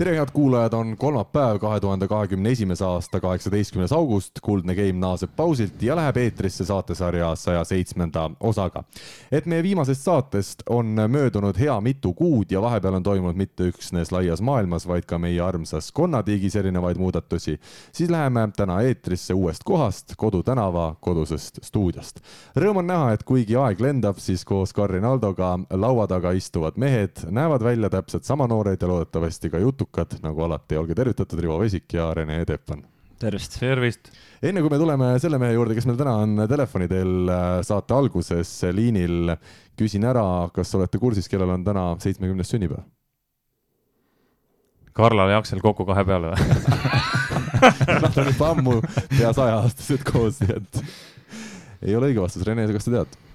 tere, head kuulajad, on kolmapäev, kahe tuhande kahekümne esimese aasta kaheksateistkümnes august. kuldne Game naaseb pausilt ja läheb eetrisse saatesarja saja seitsmenda osaga. et meie viimasest saatest on möödunud hea mitu kuud ja vahepeal on toimunud mitte üksnes laias maailmas, vaid ka meie armsas konnatiigis erinevaid muudatusi, siis läheme täna eetrisse uuest kohast, Kodutänava kodusest stuudiost. Rõõm on näha, et kuigi aeg lendab, siis koos Karin Aldoga laua taga istuvad mehed näevad välja täpselt sama noored ja loodetavasti ka jutukad edukad, nagu alati, olge tervitatud, Rivo Vesik ja Rene Teppan. tervist. tervist. enne kui me tuleme selle mehe juurde, kes meil täna on telefoni teel äh, saate alguses liinil, küsin ära, kas olete kursis, kellel on täna seitsmekümnes sünnipäev? Karlal ja Aksel kokku kahe peale või Nad on juba ammu pea sajaaastased koos, nii et ei ole õige vastus. Rene, kas sa tead?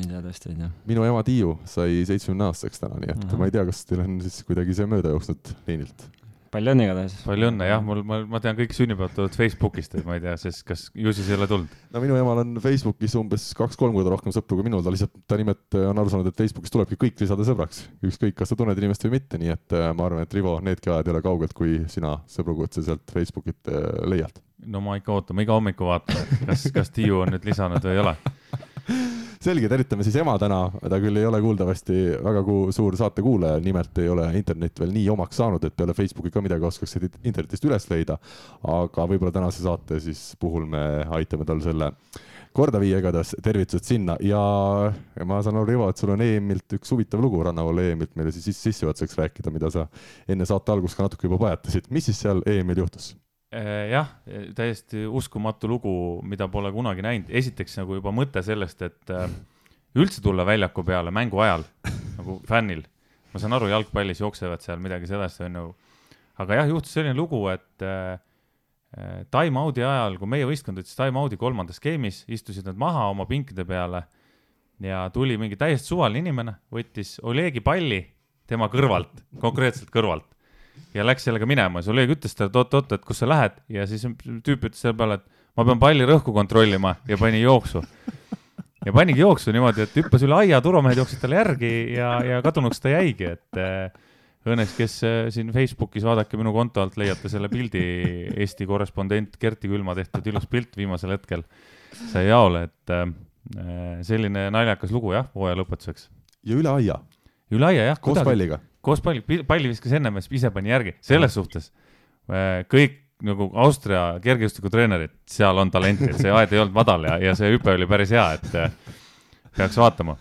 Ei tea, tõesti ei tea. minu ema Tiiu sai seitsmekümne aastaseks täna, nii et Aha. ma ei tea, kas teil on siis kuidagi see mööda jooksnud liinilt palju õnne igatahes. palju õnne, jah, mul, ma, ma tean kõik sünnipäevad tulevad Facebookist, et ma ei tea, siis kas ju siis ei ole tulnud? no minu emal on Facebookis umbes kaks-kolm korda rohkem sõpru kui minul, ta lihtsalt, ta nimelt on aru saanud, et Facebookis tulebki kõik lisada sõbraks, ükskõik, kas sa tunned inimest või mitte, nii et äh, ma arvan, et Rivo, needki ajad ei ole kaugelt, kui sina sõbrukutse sealt Facebookilt äh, leiad. no ma ikka ootan, ma iga hommiku vaatan, et kas, kas Tiiu on nüüd lisanud või ei ole selge, tervitame siis ema täna, ta küll ei ole kuuldavasti väga suur saatekuulaja, nimelt ei ole internet veel nii omaks saanud, et peale Facebooki ka midagi oskaks internetist üles leida. aga võib-olla tänase saate siis puhul me aitame tal selle korda viia, igatahes tervitused sinna ja, ma saan aru, Rivo, et sul on EM-ilt üks huvitav lugu Rannavalle EM-ilt meile siis sissejuhatuseks rääkida, mida sa enne saate algust ka natuke juba pajatasid. mis siis seal EM-il juhtus? Äh, jah, täiesti uskumatu lugu, mida pole kunagi näinud. esiteks nagu juba mõte sellest, et äh, üldse tulla väljaku peale mängu ajal nagu fännil. ma saan aru, jalgpallis jooksevad seal midagi sellist, onju. aga jah, juhtus selline lugu, et äh, äh time-out'i ajal, kui meie võistkond võttis time-out'i kolmandas game'is, istusid nad maha oma pinkide peale ja tuli mingi täiesti suvaline inimene, võttis Olegi palli tema kõrvalt, konkreetselt kõrvalt ja läks sellega minema, siis Oleg ütles talle, et oot-oot, et kus sa lähed ja siis tüüp ütles selle peale, et ma pean palli rõhku kontrollima ja pani jooksu. ja panigi jooksu niimoodi, et hüppas üle aia, turvamehed jooksid talle järgi ja, ja kadunuks ta jäigi, et äh, õnneks, kes äh, siin Facebookis, vaadake minu konto alt, leiate selle pildi, Eesti korrespondent Kerti Külma tehtud ilus pilt viimasel hetkel sai jaole, et äh, selline naljakas lugu jah, hooaja lõpetuseks. ja üle aia? üle aia jah. koos palliga? Koos palli, palli viskas ennem ja ise pani järgi, selles suhtes äh, kõik nagu Austria kergejõustikutreenerid, seal on talenti, et see aed ei olnud madal ja, ja see hüpe oli päris hea, et äh, peaks vaatama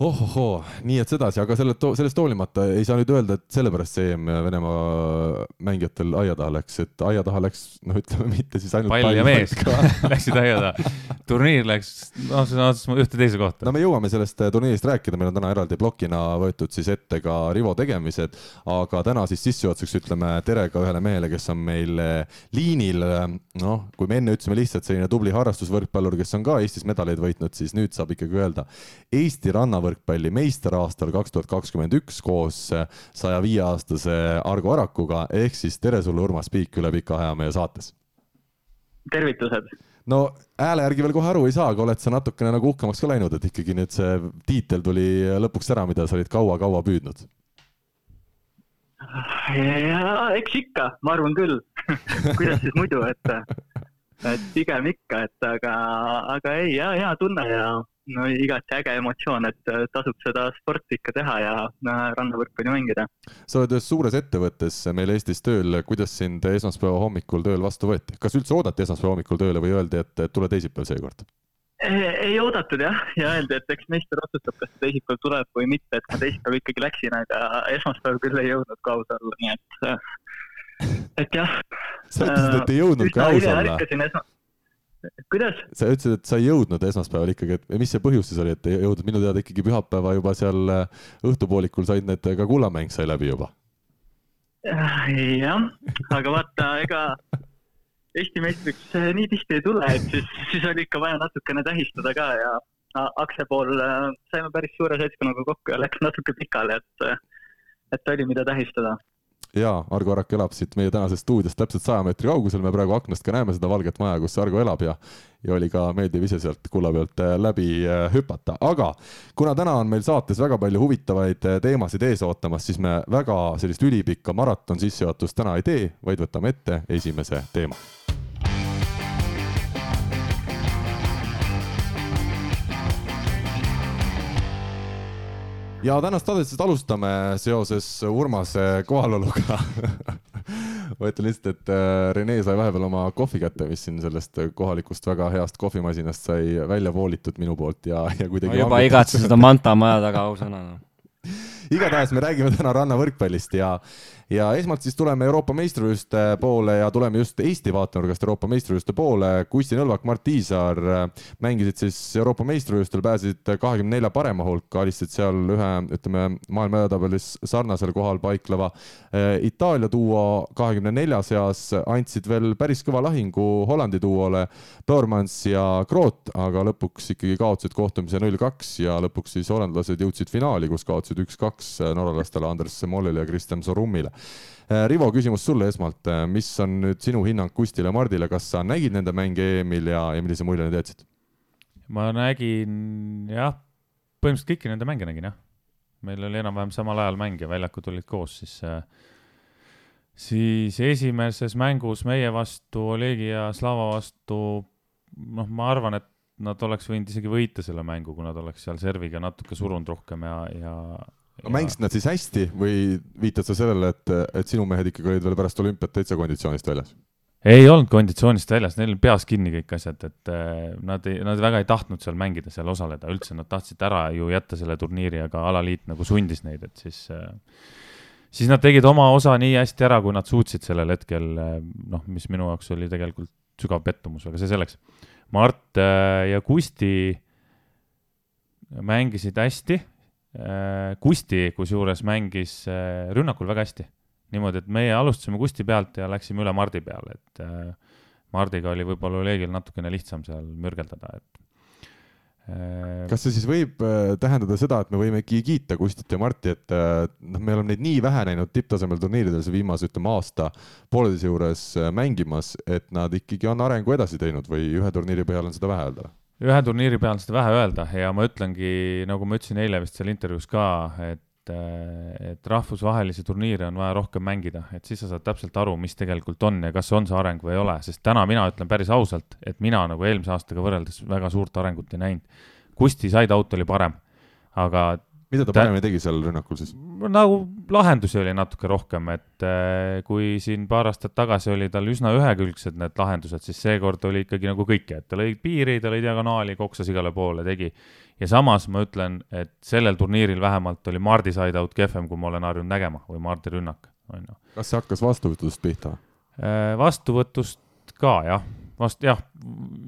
ohohoo, nii et sedasi, aga selle, sellest hoolimata ei saa nüüd öelda, et sellepärast see EM Venemaa mängijatel aia taha läks, et aia taha läks, noh, ütleme mitte siis ainult pall ja mees läksid aia taha. turniir läks, noh, sõna otseses mõttes ühte teise kohta. no me jõuame sellest äh, turniirist rääkida, meil on täna eraldi plokina võetud siis ette ka Rivo tegemised, aga täna siis sissejuhatuseks ütleme tere ka ühele mehele, kes on meil äh, liinil, noh, kui me enne ütlesime lihtsalt selline tubli harrastusvõrkpallur, kes on ka Eestis medaleid võitnud, siis nüüd saab ikkagi öelda Eesti rannavõrkpallur võrkpalli meister aastal kaks tuhat kakskümmend üks koos saja viie aastase Argo Arakuga, ehk siis tere sulle, Urmas Piik, üle pika aja meie saates. tervitused. no hääle järgi veel kohe aru ei saa, aga oled sa natukene nagu uhkemaks ka läinud, et ikkagi nüüd see tiitel tuli lõpuks ära, mida sa olid kaua-kaua püüdnud? ja eks ikka, ma arvan küll kuidas siis muidu, et, et pigem ikka, et aga, aga ei, hea, hea tunne ja no igati äge emotsioon, et äh, tasub seda sporti ikka teha ja rannavõrkpalli mängida. sa oled ühes suures ettevõttes meil Eestis tööl, kuidas sind esmaspäeva hommikul tööl vastu võeti, kas üldse oodati esmaspäeva hommikul tööle või öeldi, et tule teisipäev seekord? ei oodatud jah, ja öeldi, et eks meister otsustab, kas ta teisipäev tuleb või mitte, et ma teisipäev ikkagi läksin, aga esmaspäev küll ei jõudnud ka aus olla, nii et, äh, et jah. sa ütlesid, et ei jõudnud ka aus olla? Kuidas? sa ütlesid, et sa ei jõudnud esmaspäeval ikkagi, et mis see põhjus siis oli, et ei jõudnud, minu teada ikkagi pühapäeva juba seal äh, õhtupoolikul said need, ka kullamäng sai läbi juba. jah, aga vaata, ega Eesti meistriks äh, nii tihti ei tule, et siis, siis oli ikka vaja natukene tähistada ka ja akse pool äh, saime päris suure seltskonnaga kokku ja läks natuke pikale, et, et oli, mida tähistada jaa, Argo Arak elab siit meie tänasest stuudiost täpselt saja meetri kaugusel, me praegu aknast ka näeme seda valget maja, kus Argo elab ja ja oli ka meeldiv ise sealt kulla pealt äh, läbi äh, hüpata, aga kuna täna on meil saates väga palju huvitavaid äh, teemasid ees ootamas, siis me väga sellist ülipikka maraton sissejuhatust täna ei tee, vaid võtame ette esimese teema ja tänast saadet alustame seoses Urmase kohaloluga ma ütlen lihtsalt, et äh, Rene sai vahepeal oma kohvi kätte, mis siin sellest kohalikust väga heast kohvimasinast sai välja voolitud minu poolt ja, ja kuidagi. ma juba igatsen seda Manta maja taga, ausõna no igatahes me räägime täna rannavõrkpallist ja, ja esmalt siis tuleme Euroopa meistrivõistluste poole ja tuleme just Eesti vaatenurgast Euroopa meistrivõistluste poole. Kusti Nõlvak, Mart Tiisaar äh, mängisid siis Euroopa meistrivõistlustel, pääsesid kahekümne nelja parema hulka, alistasid seal ühe, ütleme, maailma edetabelis sarnasel kohal paikleva äh, Itaalia duo kahekümne nelja seas, andsid veel päris kõva lahingu Hollandi duole Dormans ja Kroot, aga lõpuks ikkagi kaotasid kohtumise null-kaks ja lõpuks siis hollandlased jõudsid finaali, kus kaotasid üks-kaks kaks äh, norralastele, Andres Mollile ja Kristjan Sorummile. Äh, Rivo, küsimus sulle esmalt, äh, mis on nüüd sinu hinnang Kustile ja Mardile, kas sa nägid nende mänge EM-il ja, ja millise mulje need jätsid? ma nägin jah, põhimõtteliselt kõiki nende mänge nägin jah. meil oli enam-vähem samal ajal mäng ja väljakud olid koos, siis siis esimeses mängus meie vastu, Olegi ja Slava vastu, noh, ma arvan, et nad oleks võinud isegi võita selle mängu, kui nad oleks seal serviga natuke surunud rohkem ja, ja aga mängisid nad siis hästi või viitad sa sellele, et, et sinu mehed ikkagi olid veel pärast olümpiat täitsa konditsioonist väljas? ei olnud konditsioonist väljas, neil on peas kinni kõik asjad, et äh, nad ei, nad väga ei tahtnud seal mängida, seal osaleda üldse, nad tahtsid ära ju jätta selle turniiri, aga alaliit nagu sundis neid, et siis äh, siis nad tegid oma osa nii hästi ära, kui nad suutsid sellel hetkel, äh, noh, mis minu jaoks oli tegelikult sügav pettumus, aga see selleks. Mart ja Kusti mängisid hästi Kusti kusjuures mängis äh, rünnakul väga hästi. niimoodi, et meie alustasime Kusti pealt ja läksime üle Mardi peale, et äh, Mardiga oli võib-olla Olegil natukene lihtsam seal mürgeldada, et kas see siis võib tähendada seda, et me võime ikkagi kiita Kustit ja Marti, et noh, me oleme neid nii vähe näinud tipptasemel turniiridel see viimase, ütleme aasta pooleteise juures mängimas, et nad ikkagi on arengu edasi teinud või ühe turniiri põhjal on seda vähe öelda? Ühe turniiri peal on seda vähe öelda ja ma ütlengi, nagu ma ütlesin eile vist seal intervjuus ka, et et rahvusvahelisi turniire on vaja rohkem mängida, et siis sa saad täpselt aru, mis tegelikult on ja kas on see areng või ei ole, sest täna mina ütlen päris ausalt, et mina nagu eelmise aastaga võrreldes väga suurt arengut ei näinud. Kusti side-out oli parem, aga mida ta paremini tegi seal rünnakul siis? nagu lahendusi oli natuke rohkem, et äh, kui siin paar aastat tagasi oli tal üsna ühekülgsed need lahendused, siis seekord oli ikkagi nagu kõike, et ta lõi piiri, ta lõi diagonaali, koksas igale poole, tegi. ja samas ma ütlen, et sellel turniiril vähemalt oli Mardi side-out kehvem, kui ma olen harjunud nägema või Mardi rünnak, on ju. kas see hakkas vastuvõtust pihta? Äh, vastuvõtust ka jah vast jah,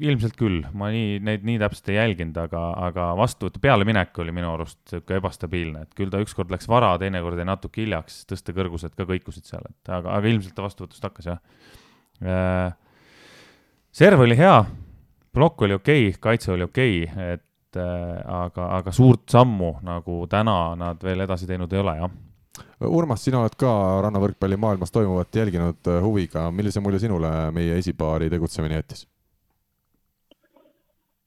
ilmselt küll, ma nii, neid nii täpselt ei jälginud, aga, aga vastuvõtu pealeminek oli minu arust sihuke ebastabiilne, et küll ta ükskord läks vara, teinekord jäi natuke hiljaks, tõstekõrgused ka kõikusid seal, et aga, aga ilmselt ta vastuvõtust hakkas jah. Äh, serv oli hea, plokk oli okei okay,, kaitse oli okei okay,, et äh, aga, aga suurt sammu nagu täna nad veel edasi teinud ei ole, jah Urmas, sina oled ka rannavõrkpalli maailmas toimuvat jälginud äh, huviga, millise mulje sinule meie esipaari tegutsemine jättis?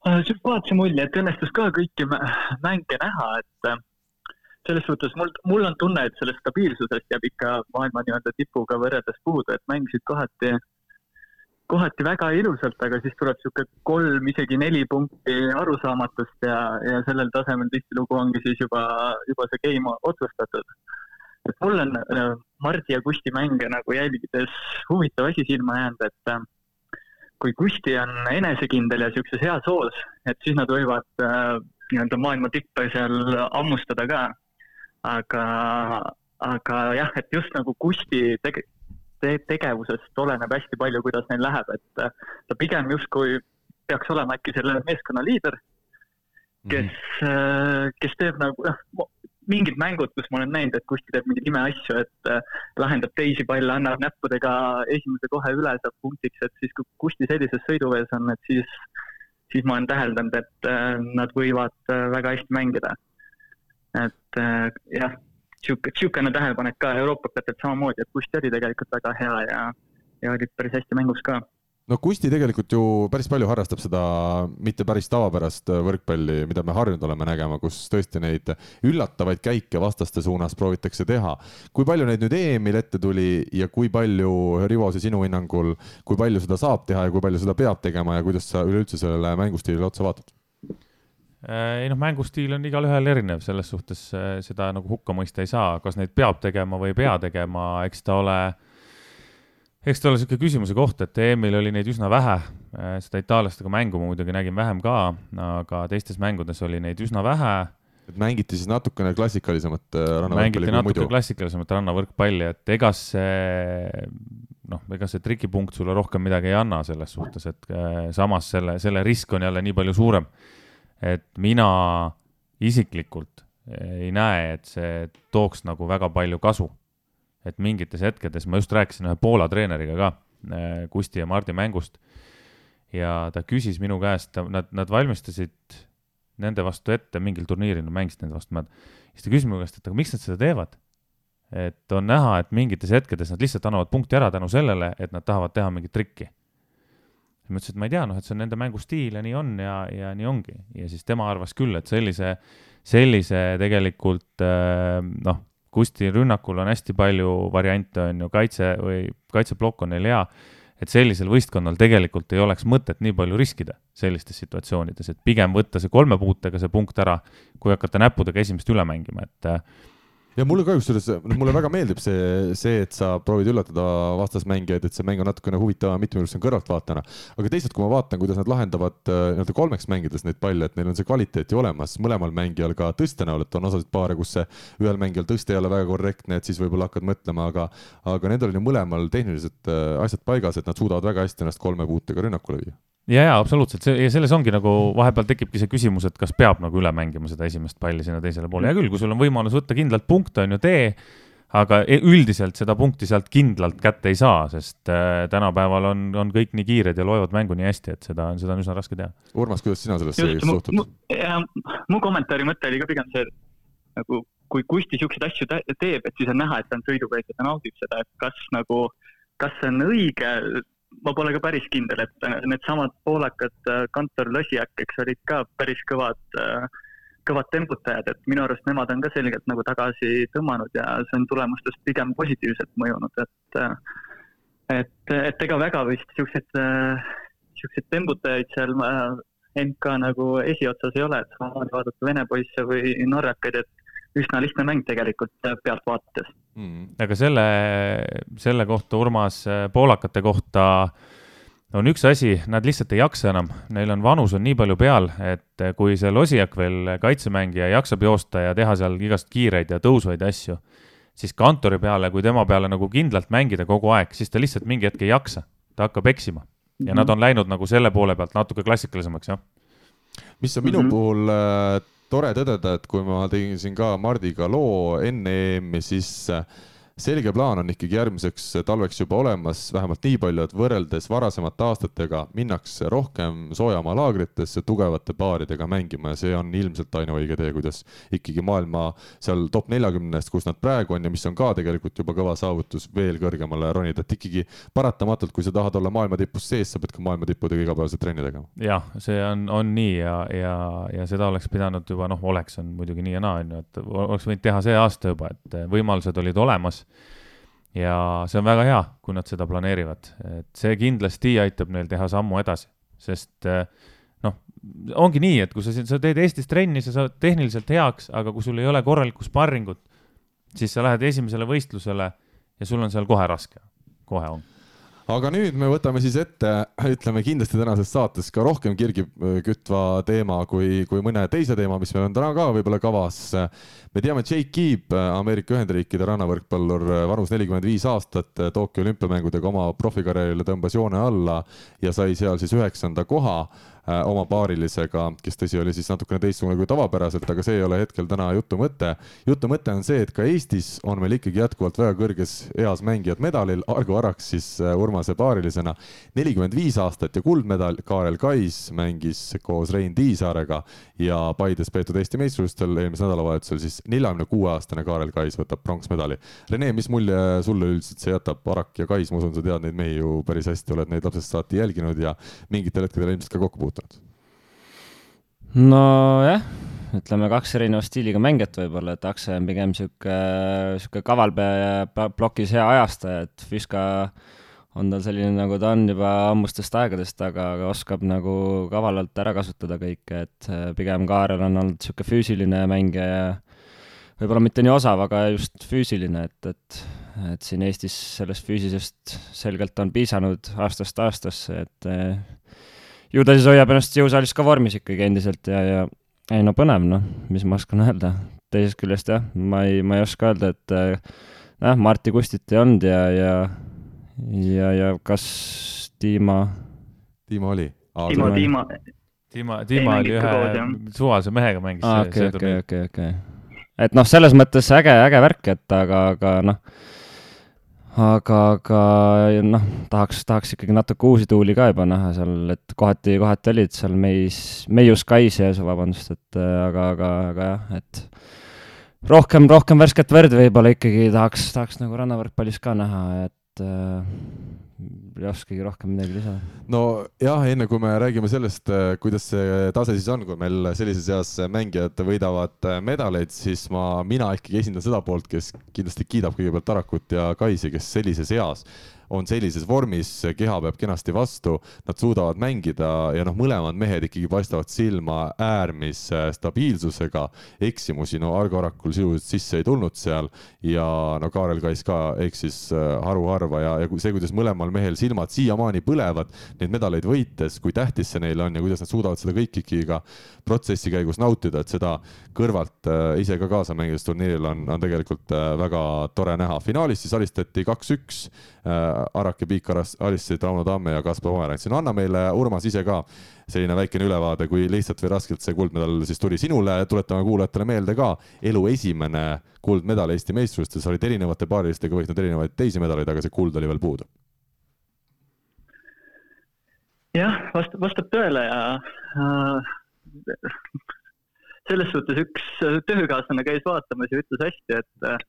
Äh, sümpaatse mulje, et õnnestus ka kõiki mänge näha, et äh, selles suhtes mul, mul on tunne, et sellest stabiilsusest jääb ikka maailma nii-öelda tipuga võrreldes puudu, et mängisid kohati, kohati väga ilusalt, aga siis tuleb niisugune kolm, isegi neli punkti arusaamatust ja, ja sellel tasemel tihtilugu ongi siis juba, juba see game otsustatud et mul on äh, Mardi ja Kusti mänge nagu jälgides huvitav asi silma jäänud, et äh, kui Kusti on enesekindel ja niisuguses heas hoos, et siis nad võivad äh, nii-öelda maailma tippe seal hammustada ka. aga, aga jah, et just nagu Kusti tege-, te tegevusest oleneb hästi palju, kuidas neil läheb, et ta pigem justkui peaks olema äkki selle meeskonna liider, kes mm, -hmm. kes teeb nagu, noh, mingid mängud, kus ma olen näinud, et Kusti teeb mingeid imeasju, et äh, lahendab teisi palle, annab näppudega esimese kohe üle, saab punktiks, et siis kui Kusti sellises sõiduvees on, et siis, siis ma olen täheldanud, et äh, nad võivad äh, väga hästi mängida. et jah, sihuke, sihukene tähelepanek ka euroopakatelt samamoodi, et Kusti oli tegelikult väga hea ja, ja oli päris hästi mängus ka no Kusti tegelikult ju päris palju harrastab seda mitte päris tavapärast võrkpalli, mida me harjunud oleme nägema, kus tõesti neid üllatavaid käike vastaste suunas proovitakse teha. kui palju neid nüüd EM-il ette tuli ja kui palju, Rivo, see sinu hinnangul, kui palju seda saab teha ja kui palju seda peab tegema ja kuidas sa üleüldse sellele mängustiilile otsa vaatad? Äh, ei noh, mängustiil on igalühel erinev, selles suhtes äh, seda nagu hukka mõista ei saa, kas neid peab tegema või ei pea tegema, eks ta ole eks ta ole niisugune küsimuse koht, et EM-il oli neid üsna vähe, äh, seda itaallastega mängu ma muidugi nägin vähem ka, aga teistes mängudes oli neid üsna vähe. et mängiti siis natukene klassikalisemat rannavõrkpalli mängiti natuke klassikalisemat rannavõrkpalli, et ega see noh, ega see trikipunkt sulle rohkem midagi ei anna selles suhtes, et samas selle, selle risk on jälle nii palju suurem et mina isiklikult ei näe, et see tooks nagu väga palju kasu. Et mingites hetkedes, ma just rääkisin ühe Poola treeneriga ka, äh, Kusti ja Mardi mängust, ja ta küsis minu käest, nad, nad valmistasid nende vastu ette mingil turniiril, mängisid nende vastu, siis ta küsis minu käest, et aga miks nad seda teevad? et on näha, et mingites hetkedes nad lihtsalt annavad punkti ära tänu sellele, et nad tahavad teha mingit trikki siis ma ütlesin, et ma ei tea, noh, et see on nende mängustiil ja nii on ja, ja nii ongi. ja siis tema arvas küll, et sellise, sellise tegelikult äh, noh, Kusti rünnakul on hästi palju variante, on ju, kaitse või kaitseplokk on neil hea, et sellisel võistkonnal tegelikult ei oleks mõtet nii palju riskida sellistes situatsioonides, et pigem võtta see kolme puutega see punkt ära, kui hakata näppudega esimest üle mängima, et ja mulle ka kusjuures, noh, mulle väga meeldib see, see, et sa proovid üllatada vastasmängijaid, et see mäng on natukene huvitavam mitmekülgsem kõrvaltvaatajana. aga teisalt, kui ma vaatan, kuidas nad lahendavad äh, nii-öelda kolmeks mängides neid palle, et neil on see kvaliteet ju olemas mõlemal mängijal ka tõste näol, et on osasid paare, kus see ühel mängijal tõste ei ole väga korrektne, et siis võib-olla hakkad mõtlema, aga, aga nendel on ju mõlemal tehnilised äh, asjad paigas, et nad suudavad väga hästi ennast kolme puutega rünnakule viia ja, ja absoluutselt, see ja selles ongi nagu vahepeal tekibki see küsimus, et kas peab nagu üle mängima seda esimest palli sinna teisele poole, hea küll, kui sul on võimalus võtta kindlalt punkte, on ju, tee. aga e-, üldiselt seda punkti sealt kindlalt kätte ei saa, sest äh, tänapäeval on, on kõik nii kiired ja loevad mängu nii hästi, et seda on, seda on üsna raske teha. Urmas, kuidas sina sellesse suhtud? mu kommentaari mõte oli ka pigem see, et nagu kui Kusti siukseid asju teeb, et siis on näha, et ta on sõidukäik ja ta naudib seda, et kas nagu, kas see on õige ma pole ka päris kindel, et needsamad poolakad, äh, Kantor Losiak, eks olid ka päris kõvad, äh, kõvad tembutajad, et minu arust nemad on ka selgelt nagu tagasi tõmmanud ja see on tulemustest pigem positiivselt mõjunud, et äh, et, et ega väga vist siukseid, siukseid tembutajaid seal MK nagu esiotsas ei ole, et samamoodi vaadata vene poisse või norrakaid, et üsna lihtne mäng tegelikult pealt vaadates mm.. aga selle, selle kohta, Urmas, poolakate kohta on üks asi, nad lihtsalt ei jaksa enam, neil on vanus on nii palju peal, et kui see Losiak veel kaitsemängija jaksab joosta ja teha seal igast kiireid ja tõusvaid asju, siis Kantori peale, kui tema peale nagu kindlalt mängida kogu aeg, siis ta lihtsalt mingi hetk ei jaksa, ta hakkab eksima ja mm -hmm. nad on läinud nagu selle poole pealt natuke klassikalisemaks, jah. mis on minu mm -hmm. puhul äh, tore tõdeda, et kui ma tegin siin ka Mardiga loo enne EM-i, siis äh, selge plaan on ikkagi järgmiseks talveks juba olemas, vähemalt nii palju, et võrreldes varasemate aastatega minnakse rohkem soojamaa laagritesse tugevate paaridega mängima ja see on ilmselt ainuõige tee, kuidas ikkagi maailma seal top neljakümnest, kus nad praegu on ja mis on ka tegelikult juba kõva saavutus, veel kõrgemale ronida, et ikkagi paratamatult, kui sa tahad olla maailma tipus sees, sa pead ka maailma tippudega igapäevaselt trenni tegema. jah, see on, on nii ja, ja, ja seda oleks pidanud juba noh, oleks on muidugi nii ja naa, on ju, et oleks võinud teha see aasta juba, et võimalused olid olemas ja see on väga hea, kui nad seda planeerivad, et see kindlasti aitab neil teha sammu edasi, sest eh, noh, ongi nii, et kui sa, sa teed Eestis trenni, sa saad tehniliselt heaks, aga kui sul ei ole korralikku sparringut, siis sa lähed esimesele võistlusele ja sul on seal kohe raske, kohe on aga nüüd me võtame siis ette, ütleme kindlasti tänases saates ka rohkem kirgi kütva teema kui, kui mõne teise teema, mis meil on täna ka võib-olla kavas. me teame, Jake Keeb, Ameerika Ühendriikide rannavõrkpallur, vanus nelikümmend viis aastat, Tokyo olümpiamängudega oma profikarjäärile tõmbas joone alla ja sai seal siis üheksanda koha oma paarilisega, kes tõsi, oli siis natukene teistsugune kui tavapäraselt, aga see ei ole hetkel täna jutu mõte. jutu mõte on see, et ka Eestis on meil ikkagi jätkuvalt väga kõrges eas mängijad medalil, Argo Araks siis äh, Urmase paarilisena, nelikümmend viis aastat ja kuldmedal, Kaarel Kais mängis koos Rein Tiisaarega ja Paides peetud Eesti meistrivõistlustel eelmisel nädalavahetusel siis neljakümne kuue aastane Kaarel Kais võtab pronksmedali. Rene, mis mulje sulle üldiselt see jätab, Arak ja Kais, ma usun, sa tead neid mehi ju päris hästi, oled neid lapsest saati jälginud ja mingitel hetkedel ilmselt ka kokku puutunud. Nojah, ütleme kaks erineva stiiliga mängijat võib-olla, et Akse on pigem sihuke, sihuke kavalpea ja plokis hea ajastaja, et Fiska on tal selline, nagu ta on juba ammustest aegadest, aga, aga oskab nagu kavalalt ära kasutada kõike, et pigem Kaarel on olnud sihuke füüsiline mängija ja võib-olla mitte nii osav, aga just füüsiline, et, et, et siin Eestis sellest füüsisest selgelt on piisanud aastast aastasse, et ju ta siis hoiab ennast jõusaalis ka vormis ikkagi endiselt ja, ja ei no põnev, noh, mis ma oskan öelda. teisest küljest jah, ma ei, ma ei oska öelda, et jah, Marti Kustit ei olnud ja, ja, ja, ja kas Dima. Dima oli. Dima, Dima. Dima, Dima oli ühe suvalise mehega mängis. okei, okei, okei, okei. et noh, selles mõttes äge, äge värk, et aga, aga noh aga, aga noh, tahaks, tahaks ikkagi natuke uusi tuuli ka juba näha seal, et kohati, kohati olid seal meis, Meius Kais ja vabandust, et aga, aga, aga jah, et rohkem, rohkem värsket verd võib-olla ikkagi tahaks, tahaks nagu rannavõrkpallis ka näha, et äh, ei oskagi rohkem midagi lisada. no jah, enne kui me räägime sellest, kuidas see tase siis on, kui meil sellises eas mängijad võidavad medaleid, siis ma, mina ikkagi esindan seda poolt, kes kindlasti kiidab kõigepealt Tarakut ja Kaisi, kes sellises eas on sellises vormis, keha peab kenasti vastu, nad suudavad mängida ja noh, mõlemad mehed ikkagi paistavad silma äärmise stabiilsusega. eksimusi, no Argo Arakul sisuliselt sisse ei tulnud seal ja no Kaarel Kais ka eksis äh, haruharva ja, ja see, kuidas mõlemal mehel silmad siiamaani põlevad neid medaleid võites, kui tähtis see neile on ja kuidas nad suudavad seda kõike ikkagi ka protsessi käigus nautida, et seda kõrvalt äh, ise ka kaasa mängides turniiril on, on tegelikult äh, väga tore näha. finaalis siis alistati kaks-üks Arak ja Piik alistasid Rauno Tamme ja Kaspar Pomerantsi. no anna meile, Urmas, ise ka selline väikene ülevaade, kui lihtsalt või raskelt see kuldmedal siis tuli sinule, tuletame kuulajatele meelde ka, elu esimene kuldmedal Eesti meistrivõistlustes, olid erinevate paarilistega võitnud erinevaid teisi medaleid, aga see kuld oli veel puudu. Jah, vastab, vastab tõele ja äh, selles suhtes üks töökaaslane käis vaatamas ja ütles hästi, et äh,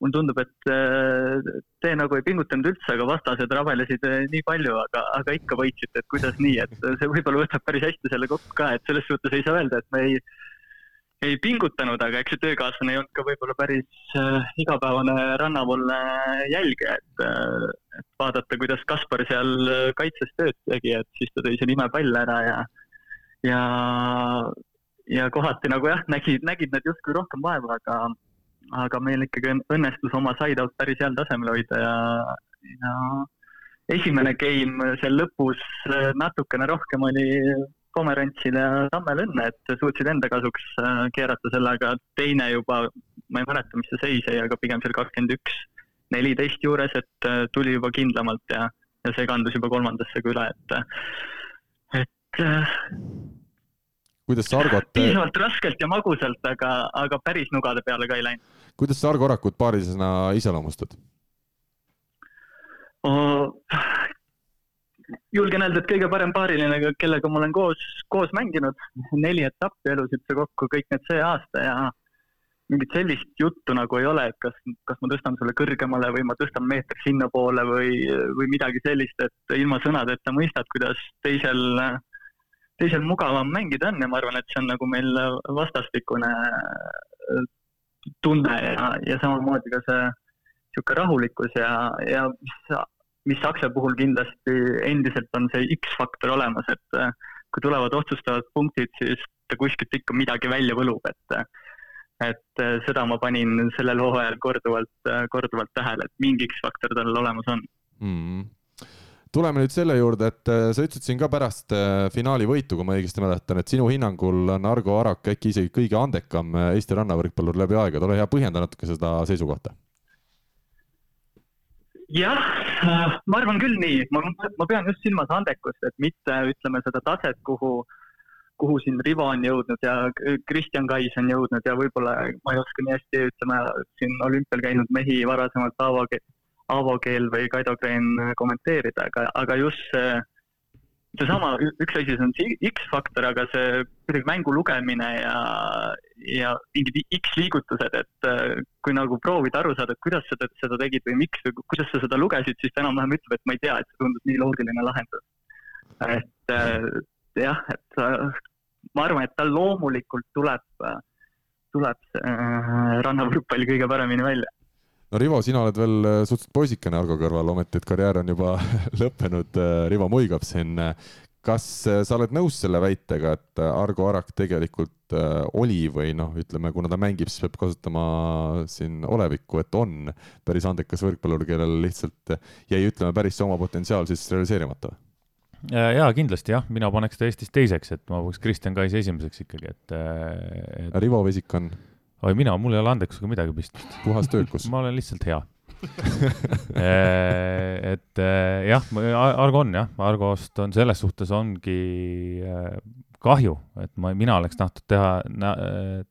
mulle tundub, et äh, te nagu ei pingutanud üldse, aga vastased rabelesid äh, nii palju, aga, aga ikka võitsite, et kuidas nii, et see võib-olla võtab päris hästi selle kokku ka, et selles suhtes ei saa öelda, et me ei, ei pingutanud, aga eks see töökaaslane ei olnud ka võib-olla päris äh, igapäevane rannapoolne jälgija, et, äh, et vaadata, kuidas Kaspar seal kaitses tööd tegi, et siis ta tõi selle imepalle ära ja, ja, ja kohati nagu jah, nägid, nägid nad justkui rohkem vaeva, aga aga meil ikkagi õnnestus oma side-out päris heal tasemel hoida ja, ja esimene game seal lõpus äh, natukene rohkem oli Pomerantsil ja Tammel õnne, et suutsid enda kasuks äh, keerata selle, aga teine juba, ma ei mäleta, mis see seis jäi, aga pigem seal kakskümmend üks, neliteist juures, et äh, tuli juba kindlamalt ja, ja see kandus juba kolmandasse ka üle, et, et kuidas sa Argot piisavalt raskelt ja magusalt, aga, aga päris nugade peale ka ei läinud. kuidas sa Argo Arakut paarilisena iseloomustad? Julgen öelda, et kõige parem paariline, kellega ma olen koos, koos mänginud. neli etappi elus üldse kokku, kõik need see aasta ja mingit sellist juttu nagu ei ole, et kas, kas ma tõstan selle kõrgemale või ma tõstan meetri sinnapoole või, või midagi sellist, et ilma sõnadeta mõistad, kuidas teisel teisel mugavam mängida on ja ma arvan, et see on nagu meil vastastikune äh, tunne ja, ja samamoodi ka see niisugune rahulikkus ja, ja mis, Akse puhul kindlasti endiselt on see X-faktor olemas, et äh, kui tulevad otsustavad punktid, siis ta kuskilt ikka midagi välja võlub, et et äh, seda ma panin sellel hooajal korduvalt, korduvalt tähele, et mingi X-faktor tal olemas on mm. -hmm tuleme nüüd selle juurde, et äh, sa ütlesid siin ka pärast äh, finaali võitu, kui ma õigesti mäletan, et sinu hinnangul on Argo Arak äkki isegi kõige andekam äh, Eesti rannavõrkpallur läbi aegade, ole hea, põhjenda natuke seda seisukohta. jah, ma arvan küll nii, ma, ma pean just silmas andekust, et mitte ütleme seda taset, kuhu, kuhu siin Rivo on jõudnud ja Kristjan Kais on jõudnud ja võib-olla ma ei oska nii hästi, ütleme siin olümpial käinud mehi varasemalt Aavo, Aavo Keel või Kaido Kreen kommenteerida, aga, aga just see seesama, üks asi, see on see X-faktor, aga see kuidagi mängu lugemine ja, ja mingid X-liigutused, et äh, kui nagu proovida aru saada, kuidas sa seda tegid või miks või kuidas sa seda lugesid, siis ta enam-vähem ütleb, et ma ei tea, et see tundus nii loogiline lahendus. et äh, jah, et äh, ma arvan, et tal loomulikult tuleb, tuleb see rannavõrkpall kõige paremini välja no Rivo, sina oled veel äh, suhteliselt poisikene Argo kõrval, ometi et karjäär on juba lõppenud. Äh, Rivo muigab siin. kas äh, sa oled nõus selle väitega, et Argo Arak tegelikult oli või noh, ütleme, kuna ta mängib, siis peab kasutama siin olevikku, et on päris andekas võrkpallur, kellel lihtsalt jäi, ütleme, päris see oma potentsiaal siis realiseerimata? ja kindlasti jah, mina paneks ta Eestis teiseks, et ma paneks Kristjan Kais esimeseks ikkagi, et, et.... Rivo Vesik on? Oi, mina, mul ei ole andekusega midagi pistmist. puhas töökus ma olen lihtsalt hea eh, et eh, jah, Argo on jah, Argost on selles suhtes ongi eh, kahju, et ma, mina oleks tahtnud teha,